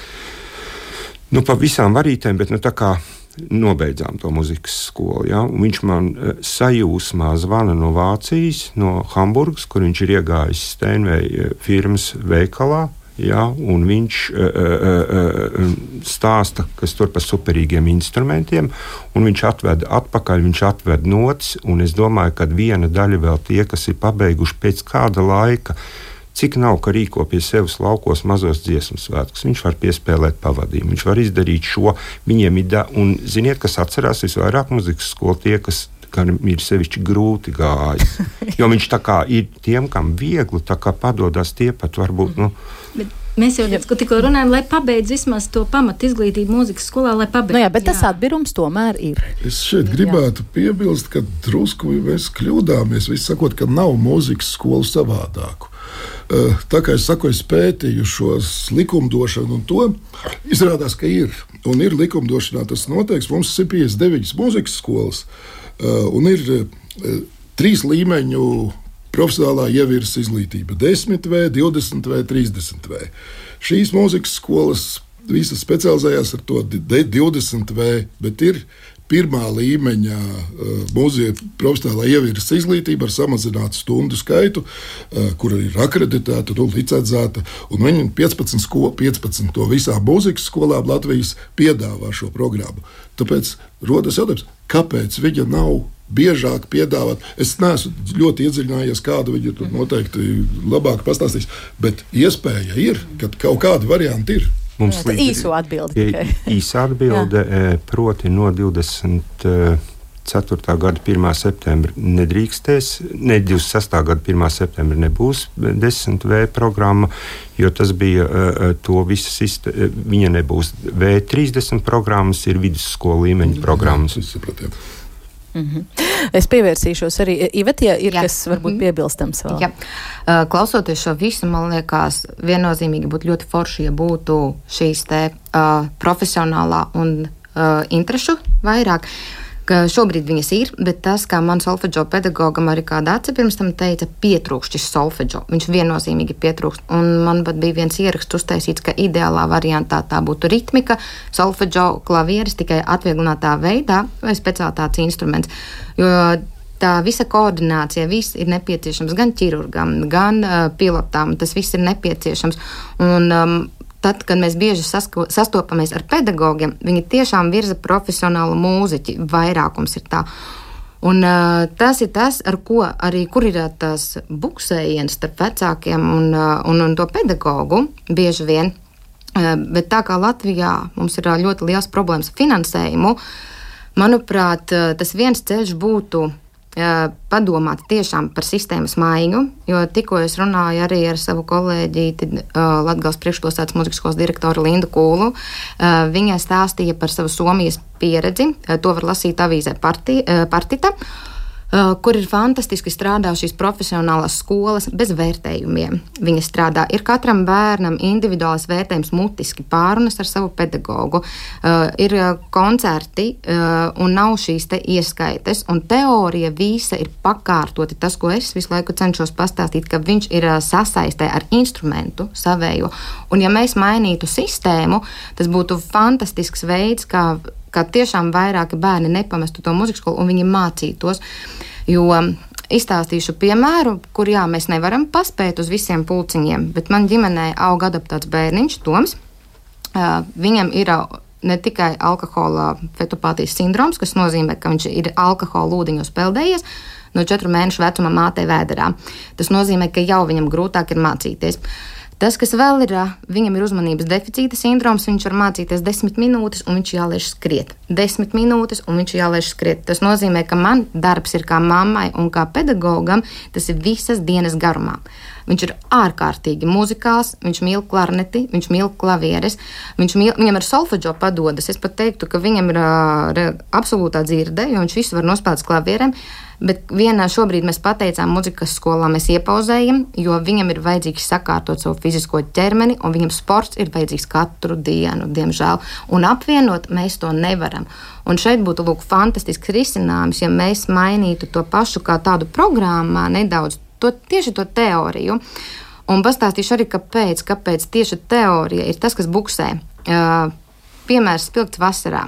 nu, pa visām varītēm, bet nu, tā kā nobeidzām to muzikas skolu. Ja? Viņš man uh, sajūsmā zvana no Vācijas, no Hamburgas, kur viņš ir iegājis Steinveja firmas veikalā. Ja, viņš uh, uh, stāsta, kas tur par superīgiem instrumentiem, un viņš atved atpakaļ, viņš atved notis, un es domāju, ka viena daļa vēl tie, kas ir pabeiguši pēc kāda laika, cik nav, ka rīko pie sevis laukos mazos dziesmu svētkus. Viņš var piespēlēt pavadījumu, viņš var izdarīt šo. Viņiem ir, da, un ziniet, kas atcerās visvairāk muzikas skolu tie, kas kam ir sevišķi grūti gājis. <laughs> Jo viņš tā kā ir tiem, kam viegli padodas, tie pat varbūt. Nu, Bet Mēs jau tikko runājām, lai pabeigtu vismaz to pamatu izglītību mūzikas skolā, lai pabeigtu. Nu jā, bet tas jā. atbirums tomēr ir. Es šeit gribētu jā. piebilst, ka drusku mēs kļūdāmies. Sakot, ka nav mūzikas skolu savādāku. Eh, tā kā es saku, es pētīju šos likumdošanu, un to izrādās, ka ir. Un ir likumdošanā tas noteikts. Mums ir 59 mūzikas skolas, eh, un ir eh, trīs līmeņu profesionālā ievirzes izglītība - 10, v, 20 vai 30. V. Šīs mūzikas skolas visas specializējās ar to 20 v, bet ir pirmā līmeņa uh, mūzika profesionālā ievirzes izglītība ar samazinātu stundu skaitu, uh, kur ir akreditēta, nu, licencēta. Viņi 15, sko, 15 to visām mūzikas skolām Latvijas piedāvā šo programmu. Tāpēc rodas jautājums, kāpēc viņa nav biežāk piedāvāt. Es neesmu ļoti iedziļinājies, kāda viņa tur noteikti labāk pastāstīs, bet iespēja ir, ka kaut kāda varianta ir. Mums līdz īso atbildi. <laughs> Īsa atbilde, proti no 20. 4. gada 1. septembrī nedrīkstēs, ne 26. gada 1. septembrī nebūs 10V programma, jo tas bija to visu sistēmu. Viņa nebūs V30 programmas, ir vidusskolu līmeņa programmas. Mm -hmm. Es pievērsīšos arī Ivetē, ja ir Jā. kas varbūt mhm. piebilstams vēl. Jā. Klausoties šo visu, man liekas, viennozīmīgi būtu ļoti forši, ja būtu šīs te uh, profesionālā un uh, interešu vairāk. Uh, ka šobrīd viņas ir, bet tas, kā man solfeģo pedagogam arī kāda aci pirms tam teica, pietrūkst šis solfeģo. Viņš viennozīmīgi pietrūkst. Un man pat bija viens ieraksts uztaisīts, ka ideālā variantā tā būtu ritmika, solfeģo klavieris tikai atvieglinātā veidā vai speciālitātes instruments. Jo tā visa koordinācija, viss ir nepieciešams gan ķirurgam, gan uh, pilotām. Tas viss ir nepieciešams. Un, um, tad, kad mēs bieži sasko, sastopamies ar pedagogiem, viņi tiešām virza profesionālu mūziķi. Vairākums ir tā. Un, uh, tas ir tas, ar ko arī kur ir tās buksējienas starp vecākiem un, uh, un, un to pedagogu bieži vien. Uh, bet tā kā Latvijā mums ir ļoti liels problēmas ar finansējumu, manuprāt, uh, tas viens ceļš būtu padomāt tiešām par sistēmas maiņu, jo tikko es runāju arī ar savu kolēģi Latvijas priekšpilsētas muzikas skolas direktoru Lindu Kūlu. Viņa stāstīja par savu Somijas pieredzi, to var lasīt avīzē parti, Partita. Uh, kur ir fantastiski strādā šīs profesionālās skolas bez vērtējumiem. Viņi strādā, ir katram bērnam individuāls vērtējums, mutiski pārunas ar savu pedagogu, uh, ir uh, koncerti un nav šīs ieskaites, un teorija visa ir pakārtoti. Tas, ko es visu laiku cenšos pastāstīt, ka viņš ir sasaistē ar instrumentu savējo. Un ja mēs mainītu sistēmu, tas būtu fantastisks veids, kā kā tiešām vairāki bērni nepamestu to muzikas skolu un viņi mācītos. Jo izstāstīšu piemēru, kur jā, mēs nevaram paspēt uz visiem pulciņiem, bet man ģimenē aug adaptēts bērniņš, Toms. Viņam ir ne tikai alkohola fetopātijas sindroms, kas nozīmē, ka viņš ir alkohola ūdeņos peldējies no četru mēnešu vecuma mātei vēderā. Tas nozīmē, ka jau viņam grūtāk ir mācīties. Uh, Tas, kas vēl ir, viņam ir uzmanības deficīta sindroms, viņš var mācīties desmit minūtes, un viņš jālaiž skriet. Desmit minūtes, un viņš jālaiž skriet. Tas nozīmē, ka man darbs ir kā mammai un kā pedagogam, tas ir visas dienas garumā. Viņš ir ārkārtīgi muzikāls, viņš mīl klarneti, viņš mīl klavieres, viņš mīl, viņam ir solfeģo padodas. Es pat teiktu, ka viņam ir uh, absolūtā dzirde, jo viņš visu var nospēlēt klavierēm. Bet vienā šobrīd mēs pateicām muzikas skolā, mēs iepauzējam, jo viņam ir vajadzīgs sakārtot savu fizisko ķermeni, un viņam sports ir vajadzīgs katru dienu, diemžēl. Un apvienot mēs to nevaram. Un šeit būtu lūk, fantastisks risinājums, ja mēs mainītu to pašu kā tādu programmā nedaudz, to, tieši to teoriju. Un pastāstīšu arī, kāpēc, kāpēc tieši teorija ir tas, kas buksē. Uh, piemērs spilgts vasarā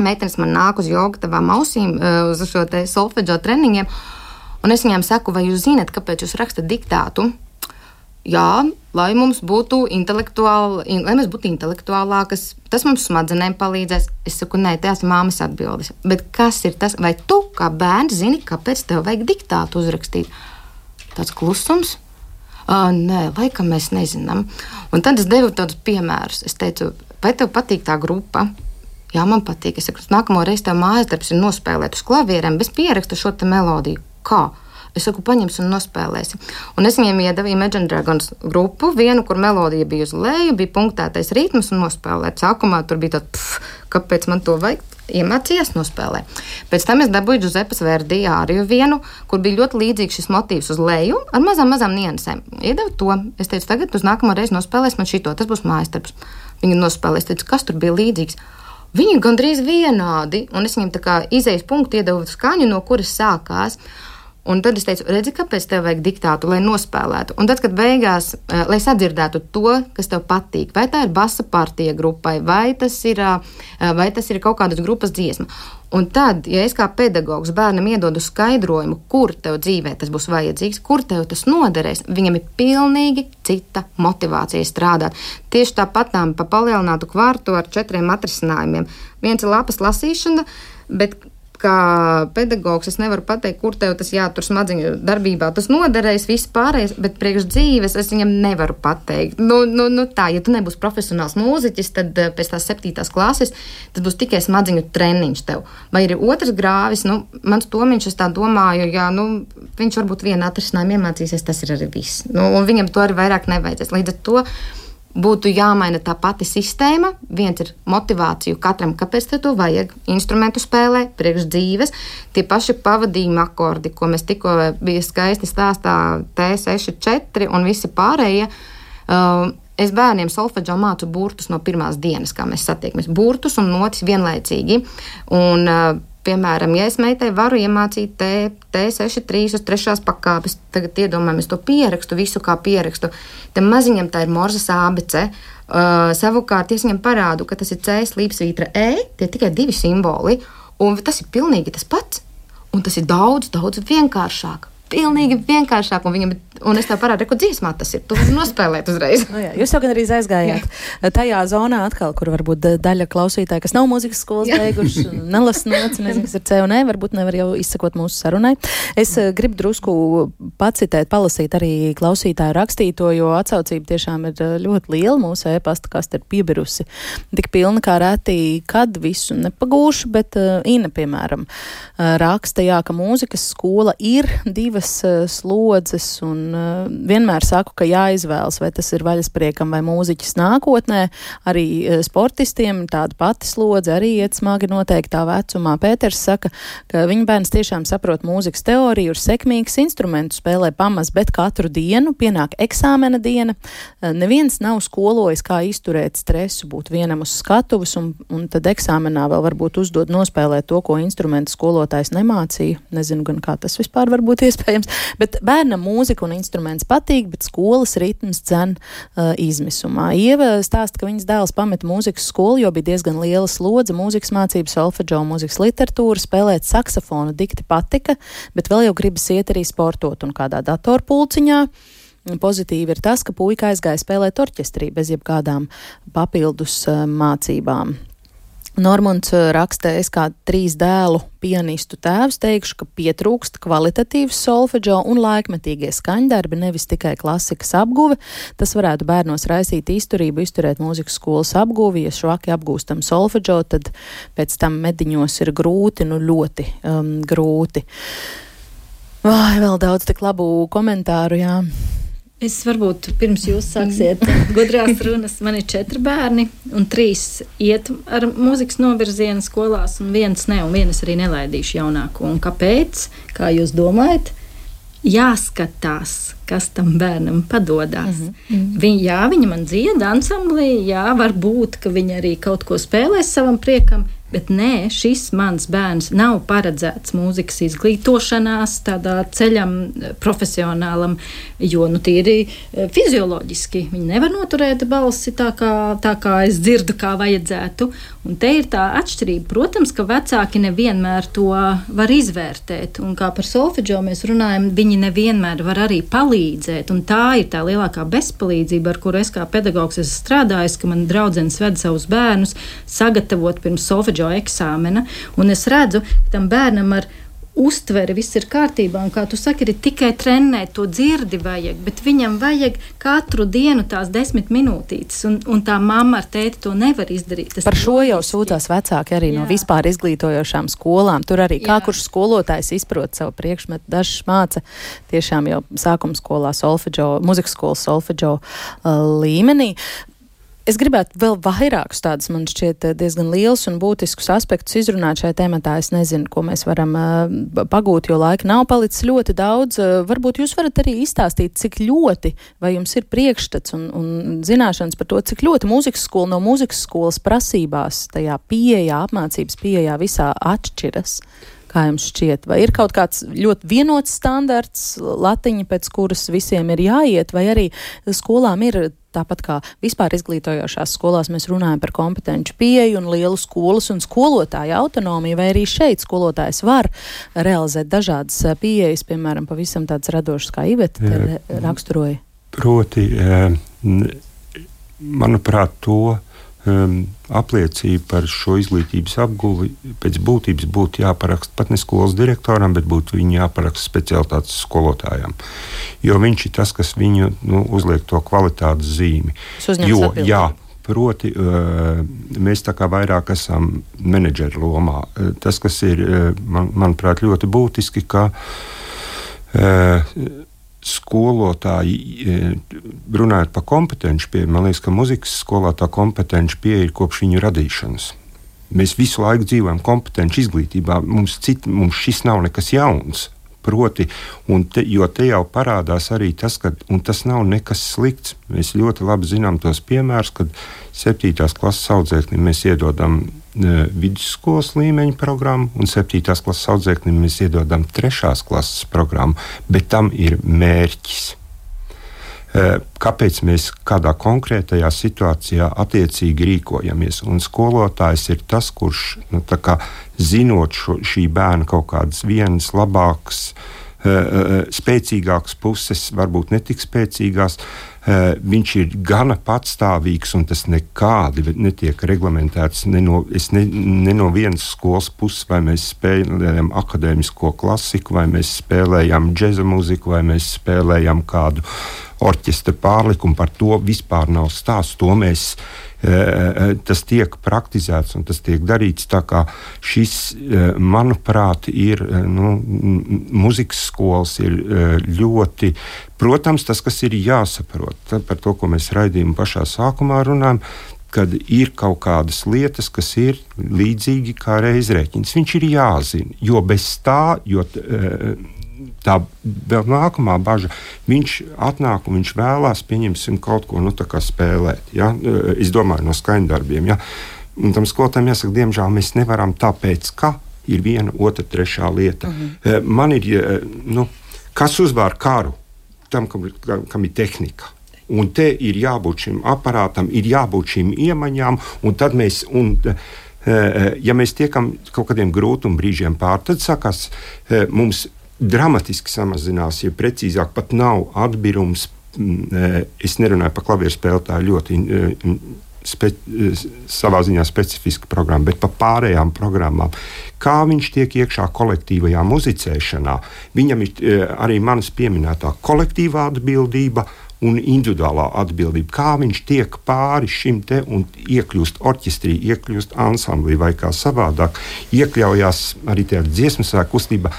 meitenes man nāk uz jogu tavām ausīm, eh, uz šo solfeģo treniņiem, un es viņām saku, vai jūs zinat, kāpēc jūs rakstat diktātu? Jā, lai mums būtu intelektuāli, lai mēs būtu intelektuālākas, tas mums smadzenēm palīdzēs. Es saku, nē, tās māmas atbildes. Bet kas ir tas, vai tu kā bērns zini, kāpēc tev vajag diktātu uzrakstīt? Tāds klusums. Uh, nē, laikam mēs nezinām. Un tad es devu tādus piemērus. Es teicu, vai tev patīk tā grupa? Jā, man patīk. Es saku, nākamo reizi tev mājas darbs ir nospēlēt uz klavierēm, bez pieraksta šo melodiju. Kā? Es saku, paņemsim un nospēlēsim. Un es viņiem iedevu Imagine Dragons grupu, vienu, kur melodija bija uz leju, bija punktētais ritms un nospēlēt. Sākumā tur bija tāds, kāpēc man to vajag? Iemācījās nospēlēt. Pēc tam es dabūju Giusepes Verdi āriju vienu, kur bija ļoti līdzīgs šis motīvs uz leju, ar mazām, mazām niansēm. Iedevu to. Es teicu, tagad uz nākamo reizi nospēlēs man šito, tas būs mājas darbs. Viņa nospēlēs, teicu, kas tur bija līdzīgs. Viņi gandrīz vienādi, un es viņam tā kā izējas punktu iedevu skaņu, no kuras sākās. Un tad es teicu, redzi, kāpēc tev vajag diktātu, lai nospēlētu. Un tad, kad beigās, eh, lai sadzirdētu to, kas tev patīk, vai tā ir basa partija grupai, vai tas ir, vai tas ir kaut kādas grupas dziesma. Un tad, ja es kā pedagogs bērnam iedodu skaidrojumu, kur tev dzīvē tas būs vajadzīgs, kur tev tas noderēs, viņam ir pilnīgi cita motivācija strādāt. Tieši tāpatām pa palielinātu kvartu ar četriem atrisinājumiem. Viens ir lapas lasīšana, bet kā pedagogs es nevaru pateikt, kur tev tas jātur smadziņu darbībā. Tas noderēs, viss pārējais, bet priekš dzīves es viņam nevaru pateikt. Nu, nu, nu tā, ja tu nebūsi profesionāls mūziķis, tad eh, pēc tās septītās klases tas būs tikai smadziņu treniņš tev. Vai ir otrs grāvis, nu, mans tomiņš, es tā domāju, jā, nu, viņš varbūt vienu atrisinājumu iemācīsies, tas ir arī viss. Nu, un viņam to arī vairāk nevajadzēs. Līdz ar to būtu jāmaina tā pati sistēma. Viens ir motivācija katram, kāpēc to vajag. Instrumentu spēlē, priekš dzīves, tie paši pavadījuma akordi, ko mēs tikko bija skaisti stāstā, T64 un visi pārējie. Uh, Es bērniem solfeģo mācu burtus no pirmās dienas, kā mēs satiekamies. Burtus un notis vienlaicīgi. Un, uh, Piemēram, ja es meitai varu iemācīt T, T63 uz trešās pakāpes, tagad iedomājamies to pierakstu, visu kā pierakstu, tam maziņam tā ir morzas ABC. Uh, savukārt, es viņam parādu, ka tas ir C, slīpsvītra E, tie tikai divi simboli, un tas ir pilnīgi tas pats. Un tas ir daudz, daudz vienkāršāk pilnīgi vienkāršāk. Un, viņam, un es tev parādīju, ko dziesmā tas ir. Tu vari nospēlēt uzreiz. nu, <laughs> jā, jūs jau gan arī aizgājāt jā. tajā zonā, atkal, kur varbūt daļa klausītāja, kas nav mūzikas skolas beiguši, <laughs> nelasa noci, nezinu, kas ir C un E, varbūt nevar jau izsakot mūsu sarunai. Es uh, gribu drusku pacitēt, palasīt arī klausītāju rakstīto, jo atsaucība tiešām ir eh, ļoti liela. Mūsu e-pasta kaste ir piebirusi tik pilna kā reti, kad visu nepagūšu, bet uh, Ina, piemēram, uh, raksta, jā, ka mūzikas skola ir divas divas uh, slodzes, un uh, vienmēr saku, ka jāizvēlas, vai tas ir vaļaspriekam vai mūziķis nākotnē. Arī uh, sportistiem tāda pati slodze arī iet smagi noteiktā vecumā. Pēters saka, ka viņa bērns tiešām saprot mūzikas teoriju, ir sekmīgs instrumentu, spēlē pamaz, bet katru dienu pienāk eksāmena diena. Neviens nav skolojis, kā izturēt stresu, būt vienam uz skatuves, un, un tad eksāmenā vēl varbūt uzdod nospēlēt to, ko instrumentu skolotājs nemācīja. Nezinu gan, kā tas vispār var būt iespējams iespējams. Bet bērnam mūzika un instruments patīk, bet skolas ritms dzen uh, izmisumā. Ieva stāsta, ka viņas dēls pameta mūzikas skolu, jo bija diezgan liela slodze mūzikas mācības, solfeģo, mūzikas literatūra, spēlēt saksofonu dikti patika, bet vēl jau gribas iet arī sportot un kādā datorpulciņā. Pozitīvi ir tas, ka puika aizgāja spēlēt orķestrī bez jebkādām papildus uh, mācībām. Normunds eh, rakstē, es kā trīs dēlu pianistu tēvs teikšu, ka pietrūkst kvalitatīvs solfeģo un laikmetīgie skaņdarbi, nevis tikai klasikas apguve. Tas varētu bērnos raisīt izturību, izturēt mūzikas skolas apguvi. Ja švaki apgūstam solfeģo, tad pēc tam mediņos ir grūti, nu ļoti um, grūti. Vai vēl daudz tik labu komentāru, jā. Es varbūt pirms jūs sāksiet <laughs> gudrās runas, man ir četri bērni, un trīs iet ar mūzikas novirzienu skolās, un viens ne, un vienas arī nelaidīšu jaunāko. Un kāpēc? Kā jūs domājat? Jāskatās, kas tam bērnam padodas. Mm -hmm. Viņa, jā, viņa man dziedā ansamblī, jā, varbūt, ka viņa arī kaut ko spēlēs savam priekam, Bet nē, šis mans bērns nav paredzēts mūzikas izglītošanās, tādā ceļam, eh, profesionālam, jo nu, tīri eh, fizioloģiski viņi nevar noturēt balsi tā kā, tā kā es dzirdu, kā vajadzētu. Un te ir tā atšķirība. Protams, ka vecāki nevienmēr to var izvērtēt, un kā par solfeģo mēs runājam, viņi nevienmēr var arī palīdzēt. Un tā ir tā lielākā bezpalīdzība, ar kuru es kā pedagogs esmu strādājis, ka man draudzene ved savus bērnus sagatavot pirms solfeģo koledžo eksāmena, un es redzu, ka tam bērnam ar uztveri, viss ir kārtībā, un kā tu saki, ir tikai trenēt, to dzirdi vajag, bet viņam vajag katru dienu tās desmit minūtītes, un, un tā mamma ar tēti to nevar izdarīt. Tas Par šo jau sūtās vecāki arī Jā. no vispār izglītojošām skolām. Tur arī kā Jā. kurš skolotājs izprot savu priekšmetu, dažs māca tiešām jau sākuma skolā solfeģo, muzikas skolas solfeģo uh, līmenī. Es gribētu vēl vairākus tādus, man šķiet, eh, diezgan liels un būtiskus aspektus izrunāt šajā tematā. Es nezinu, ko mēs varam uh, pagūt, jo laika nav palicis ļoti daudz. Uh, varbūt jūs varat arī izstāstīt, cik ļoti, vai jums ir priekšstats un, un zināšanas par to, cik ļoti mūzikas skola no mūzikas skolas prasībās, tajā pieejā, apmācības pieejā visā atšķiras. Kā jums šķiet, vai ir kaut kāds ļoti vienots standarts, latiņa, pēc kuras visiem ir jāiet, vai arī skolām ir tāpat kā vispār izglītojošās skolās mēs runājam par kompetenci pieeju un lielu skolas un skolotāju autonomiju, vai arī šeit skolotājs var realizēt dažādas pieejas, piemēram, pavisam tādas radošas, kā Iveta raksturoja? Proti, manuprāt, to um, apliecība par šo izglītības apguvi pēc būtības būtu jāparaksta pat ne skolas direktoram, bet būtu viņa jāparaksta specialitātes skolotājam. Jo viņš ir tas, kas viņu nu, uzliek to kvalitātes zīmi. Jo, jā, proti, uh, mēs tā kā vairāk esam menedžera lomā. Uh, tas, kas ir, uh, man, manuprāt, ļoti būtiski, ka skolotāji, e, runājot par kompetenci pieeju, man liekas, ka muzikas skolā tā kompetenci pieeja kopš viņu radīšanas. Mēs visu laiku dzīvojam kompetenci izglītībā. Mums, cit, mums šis nav nekas jauns. Proti, te, jo te jau parādās arī tas, ka tas nav nekas slikts. Mēs ļoti labi zinām tos piemērus, kad 7. klases audzēknim mēs iedodam vidusskolas līmeņa programmu, un 7. klases audzēknim mēs iedodam 3. klases programmu, bet tam ir mērķis. E, kāpēc mēs kādā konkrētajā situācijā attiecīgi rīkojamies? Un skolotājs ir tas, kurš nu, zinot šo, šī bērna kaut kādas vienas labākas, uh, spēcīgākas puses, varbūt netik spēcīgās. Uh, viņš ir gana patstāvīgs, un tas nekādi netiek reglamentēts ne no, ne, ne no vienas skolas puses, vai mēs spēlējam akadēmisko klasiku, vai mēs spēlējam džēza mūziku, vai mēs spēlējam kādu orķestra pārlikumu. Par to vispār nav stāsts. To mēs Eh, eh, tas tiek praktizēts un tas tiek darīts. Šis, eh, manuprāt, ir nu, muzikas skolas ir ļoti. Protams, tas, kas ir jāsaprot, par to, ko mēs raidījuma pašā sākumā runājam, kad ir kaut kādas lietas, kas ir līdzīgi kā reizrēķins. Viņš ir jāzina, jo bez tā, jo, tā vēl nākamā bažas. Viņš atnāk un viņš vēlās, pieņemsim, kaut ko nu, spēlēt. Ja? Es domāju, no skaņdarbiem. Ja? Un tam skolotājiem jāsaka, diemžēl mēs nevaram tāpēc, ka ir viena, otra, trešā lieta. Uh mhm. -huh. Man ir, nu, kas uzvar karu, tam, kam, kam ir tehnika. Un te ir jābūt šim aparātam, ir jābūt šīm iemaņām, un tad mēs. Un, ja mēs tiekam kaut kādiem grūtuma brīžiem pāri, tad sākās mums dramatiski samazinās, ja precīzāk pat nav atbīrums. E, es nerunāju par klavieru spēli, tā ir ļoti e, spe, e, savā ziņā specifiska programma, bet par pārējām programmām. Kā viņš tiek iekšā kolektīvajā muzicēšanā, viņam ir arī manas pieminētā kolektīvā atbildība un individuālā atbildība. Kā viņš tiek pāri šim te un iekļūst orķestrī, iekļūst ansamblī vai kā savādāk, iekļaujās arī tajā dziesmu svēku kustībā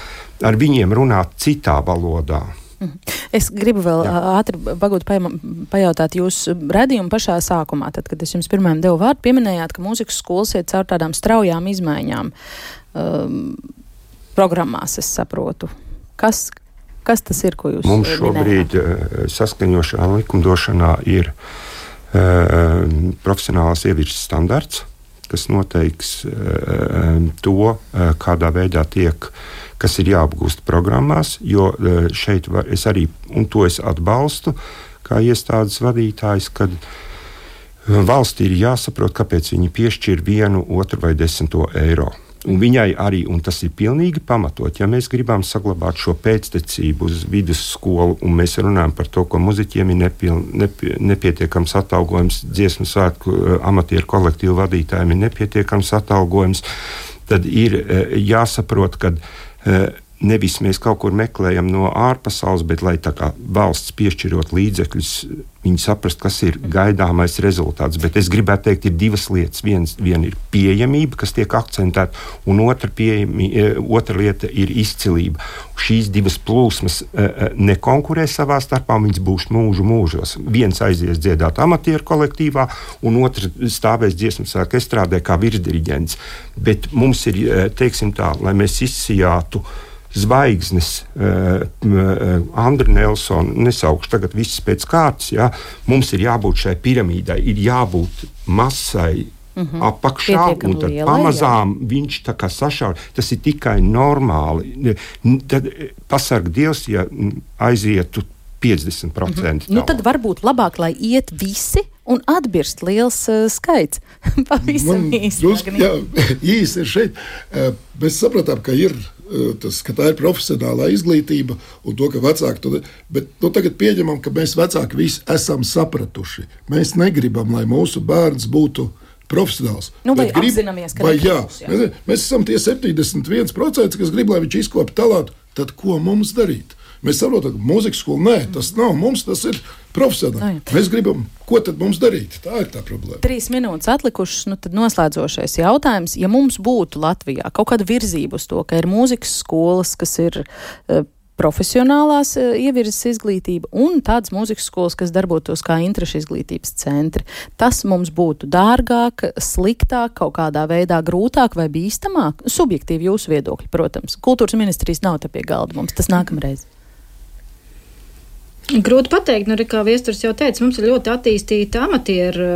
ar viņiem runāt citā valodā. Mhm. Es gribu vēl Jā. ātri bagūt pajautāt jūsu redzējumu pašā sākumā, tad, kad es jums pirmajam devu vārdu, pieminējāt, ka mūzikas skolas iet caur tādām straujām izmaiņām um, programmās, es saprotu. Kas, kas tas ir, ko jūs Mums šobrīd minējāt? saskaņošanā likumdošanā ir uh, profesionālās ievirzes standarts, kas noteiks uh, to, uh, kādā veidā tiek kas ir jāapgūst programmās, jo šeit var, es arī, un to es atbalstu, kā iestādes vadītājs, kad valstī ir jāsaprot, kāpēc viņi piešķir vienu, otru vai desmito eiro. Un viņai arī, un tas ir pilnīgi pamatot, ja mēs gribam saglabāt šo pēctecību uz vidusskolu, un mēs runājam par to, ka muzeķiem ir nepil, nepie, nepietiekams atalgojums, dziesmu svētku e, amatieru kolektīvu vadītājiem ir nepietiekams atalgojums, tad ir jāsaprot, ka Eh, nevis mēs kaut kur meklējam no ārpasaules, bet lai valsts piešķirot līdzekļus, viņi saprast, kas ir gaidāmais rezultāts. Bet es gribētu teikt, ir divas lietas. Viens, viena ir pieejamība, kas tiek akcentēta, un otra, pieejami, eh, otra lieta ir izcilība. Šīs divas plūsmas eh, nekonkurē savā starpā, viņas būs mūžu mūžos. Viens aizies dziedāt amatieru kolektīvā, un otrs stāvēs dziesmu sēkā estrādē kā virsdiriģents. Bet mums ir, teiksim tā, lai mēs izsijātu zvaigznes, uh, uh, Andriņa Nelsona, nesaukšu tagad viss pēc kārtas. Ja? Mums ir jābūt šai piramīdai, ir jābūt masai. Mm -hmm. Apakšā un tad lielai, pamazām jā. viņš tā kā sašauja. Tas ir tikai normāli. Tad pasarg Dievs, ja aizietu 50%. Mm -hmm. nu, tad varbūt labāk, lai iet visi un atbirst liels uh, skaits. <laughs> Pavisam īsi. Jā, <laughs> īsi ir šeit. Uh, mēs sapratām, ka ir Eh, tas, ka tā ir profesionālā izglītība un to, ka vecāki to dara. Bet nu, tagad pieņemam, ka mēs vecāki visi esam sapratuši. Mēs negribam, lai mūsu bērns būtu profesionāls. Nu, vai grib, apzināmies, ka vai, jā, jā. Mēs, mēs esam tie 71%, kas grib, lai viņš izkoptu talātu. Tad ko mums darīt? Mēs saprotam, ka mūzikas skola nē, tas nav mums, tas ir profesionāli. No, Mēs gribam, ko tad mums darīt? Tā ir tā problēma. Trīs minūtes atlikušas, nu tad noslēdzošais jautājums. Ja mums būtu Latvijā kaut kāda virzība uz to, ka ir mūzikas skolas, kas ir. Uh, profesionālās uh, ievirzes izglītība un tādas mūzikas skolas, kas darbotos kā interešu izglītības centri. Tas mums būtu dārgāk, sliktāk, kaut kādā veidā grūtāk vai bīstamāk. Subjektīvi jūsu viedokļi, protams. Kultūras ministrijas nav te pie galda mums tas nākamreiz. Grūti pateikt, nu, kā Viesturs jau teica, mums ir ļoti attīstīta amatieru,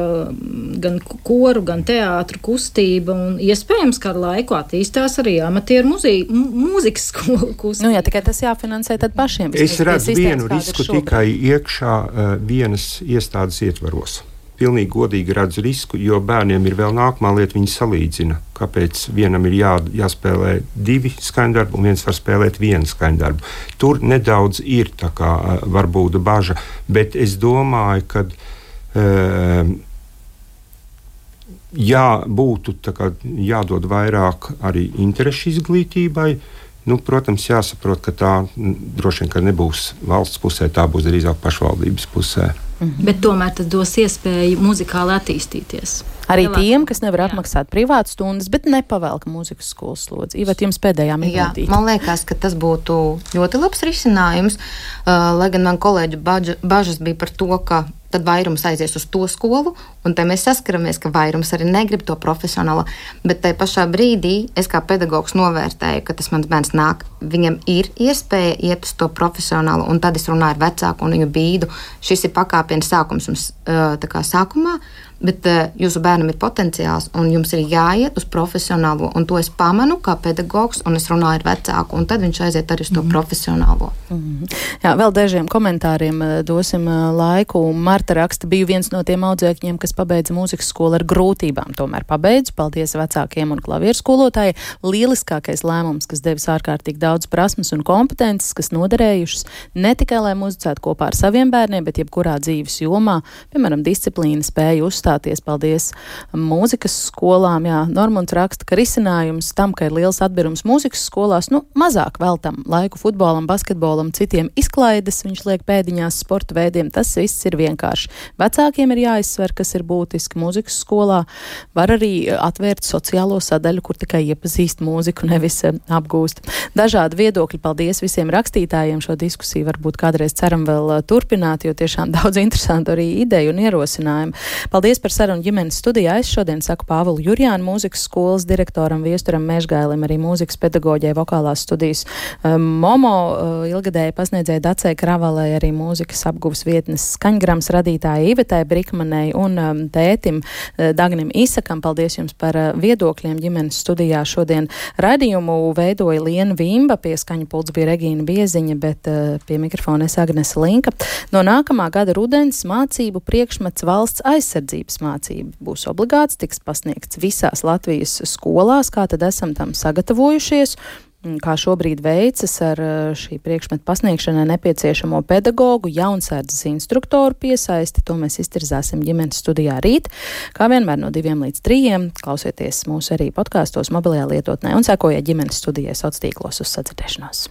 gan koru, gan teātru kustība, un iespējams, ka ar laiku attīstās arī amatieru muzī, mūzikas skolu kustība. Nu, jā, tikai tas jāfinansē tad pašiem. Es redzu vienu risku tikai iekšā uh, vienas iestādes ietvaros pilnīgi godīgi redzu risku, jo bērniem ir vēl nākamā lieta, viņi salīdzina. Kāpēc vienam ir jā, jāspēlē divi skaņdarbi, un viens var spēlēt vienu skaņdarbu. Tur nedaudz ir tā kā varbūt bažas, bet es domāju, ka. Uh, Jā, būtu kā, jādod vairāk arī interešu izglītībai, Nu, protams, jāsaprot, ka tā droši vien nebūs valsts pusē, tā būs drīzāk pašvaldības pusē. Mhm. Bet tomēr tas dos iespēju muzikāli attīstīties. Arī Lielāk. tiem, kas nevar Jā. atmaksāt privātu stundas, bet nepavelk mūzikas skolas slodzi. Ivat, jums pēdējā minūtē. Man liekas, ka tas būtu ļoti labs risinājums, uh, lai gan man kolēģu bažas bija par to, ka tad vairums aizies uz to skolu, un te mēs saskaramies, ka vairums arī negrib to profesionālo. Bet tajā pašā brīdī es kā pedagogs novērtēju, ka tas mans bērns nāk, viņam ir iespēja iet uz to profesionālo, un tad es runāju ar vecāku un viņu bīdu. Šis ir pakāpienas sākums mums kā sākumā, Bet uh, jūsu bērnam ir potenciāls, un jums ir jāiet uz profesionālo. Un to es pamanu kā pedagogs, un es runāju ar vecāku, un tad viņš aiziet arī uz to mm profesionālo. Mm. Jā, vēl dažiem komentāriem uh, dosim uh, laiku. Marta raksta, biju viens no tiem audzēkņiem, kas pabeidza mūzikas skolu ar grūtībām. Tomēr pabeidzu, paldies vecākiem un klavieru skolotājai. Lieliskākais lēmums, kas devis ārkārtīgi daudz prasmes un kompetences, kas noderējušas ne tikai, lai muzicētu kopā ar saviem bērniem, bet jebkurā dzīves jomā, piemēram, disciplīna, spēja uzstāties uzstāties. Paldies mūzikas skolām. Jā, Normons raksta, ka risinājums tam, ka ir liels atbirums mūzikas skolās, nu, mazāk veltam laiku futbolam, basketbolam, citiem izklaides, viņš liek pēdiņās sporta veidiem. Tas viss ir vienkārši. Vecākiem ir jāizsver, kas ir būtiski mūzikas skolā. Var arī atvērt sociālo sadaļu, kur tikai iepazīst mūziku, nevis eh, apgūst. Dažādi viedokļi. Paldies visiem rakstītājiem. Šo diskusiju varbūt kādreiz ceram vēl eh, turpināt, jo tiešām <laughs> daudz interesantu arī ideju un ierosinājumu. Paldies! Paldies par sarunu ģimenes studijā. Es šodien saku Pāvilu Jurjānu, mūzikas skolas direktoram, viesturam Mežgailim, arī mūzikas pedagoģijai, vokālās studijas um, Momo, uh, ilgadēji pasniedzēja Dacei Kravalai, arī mūzikas apguvas vietnes skaņgrams radītāja Ivetai Brikmanei un um, tētim uh, Dagnim Isakam. Paldies jums par uh, viedokļiem ģimenes studijā. Šodien raidījumu veidoja Liena Vimba, pie skaņa pults bija Regīna Bieziņa, bet pie mikrofona es Agnese Linka. No nākamā gada rudens mācību priekšmets valsts aizsardzība lasības mācība būs obligāts, tiks pasniegts visās Latvijas skolās, kā tad esam tam sagatavojušies kā šobrīd veicas ar šī priekšmeta pasniegšanai nepieciešamo pedagogu, jaunsardzes instruktoru piesaisti. To mēs iztirzāsim ģimenes studijā rīt. Kā vienmēr no diviem līdz trījiem klausieties mūsu arī podkāstos, mobilajā lietotnē un sekojiet ģimenes studijai sociālos tīklos uz sadzirdēšanos.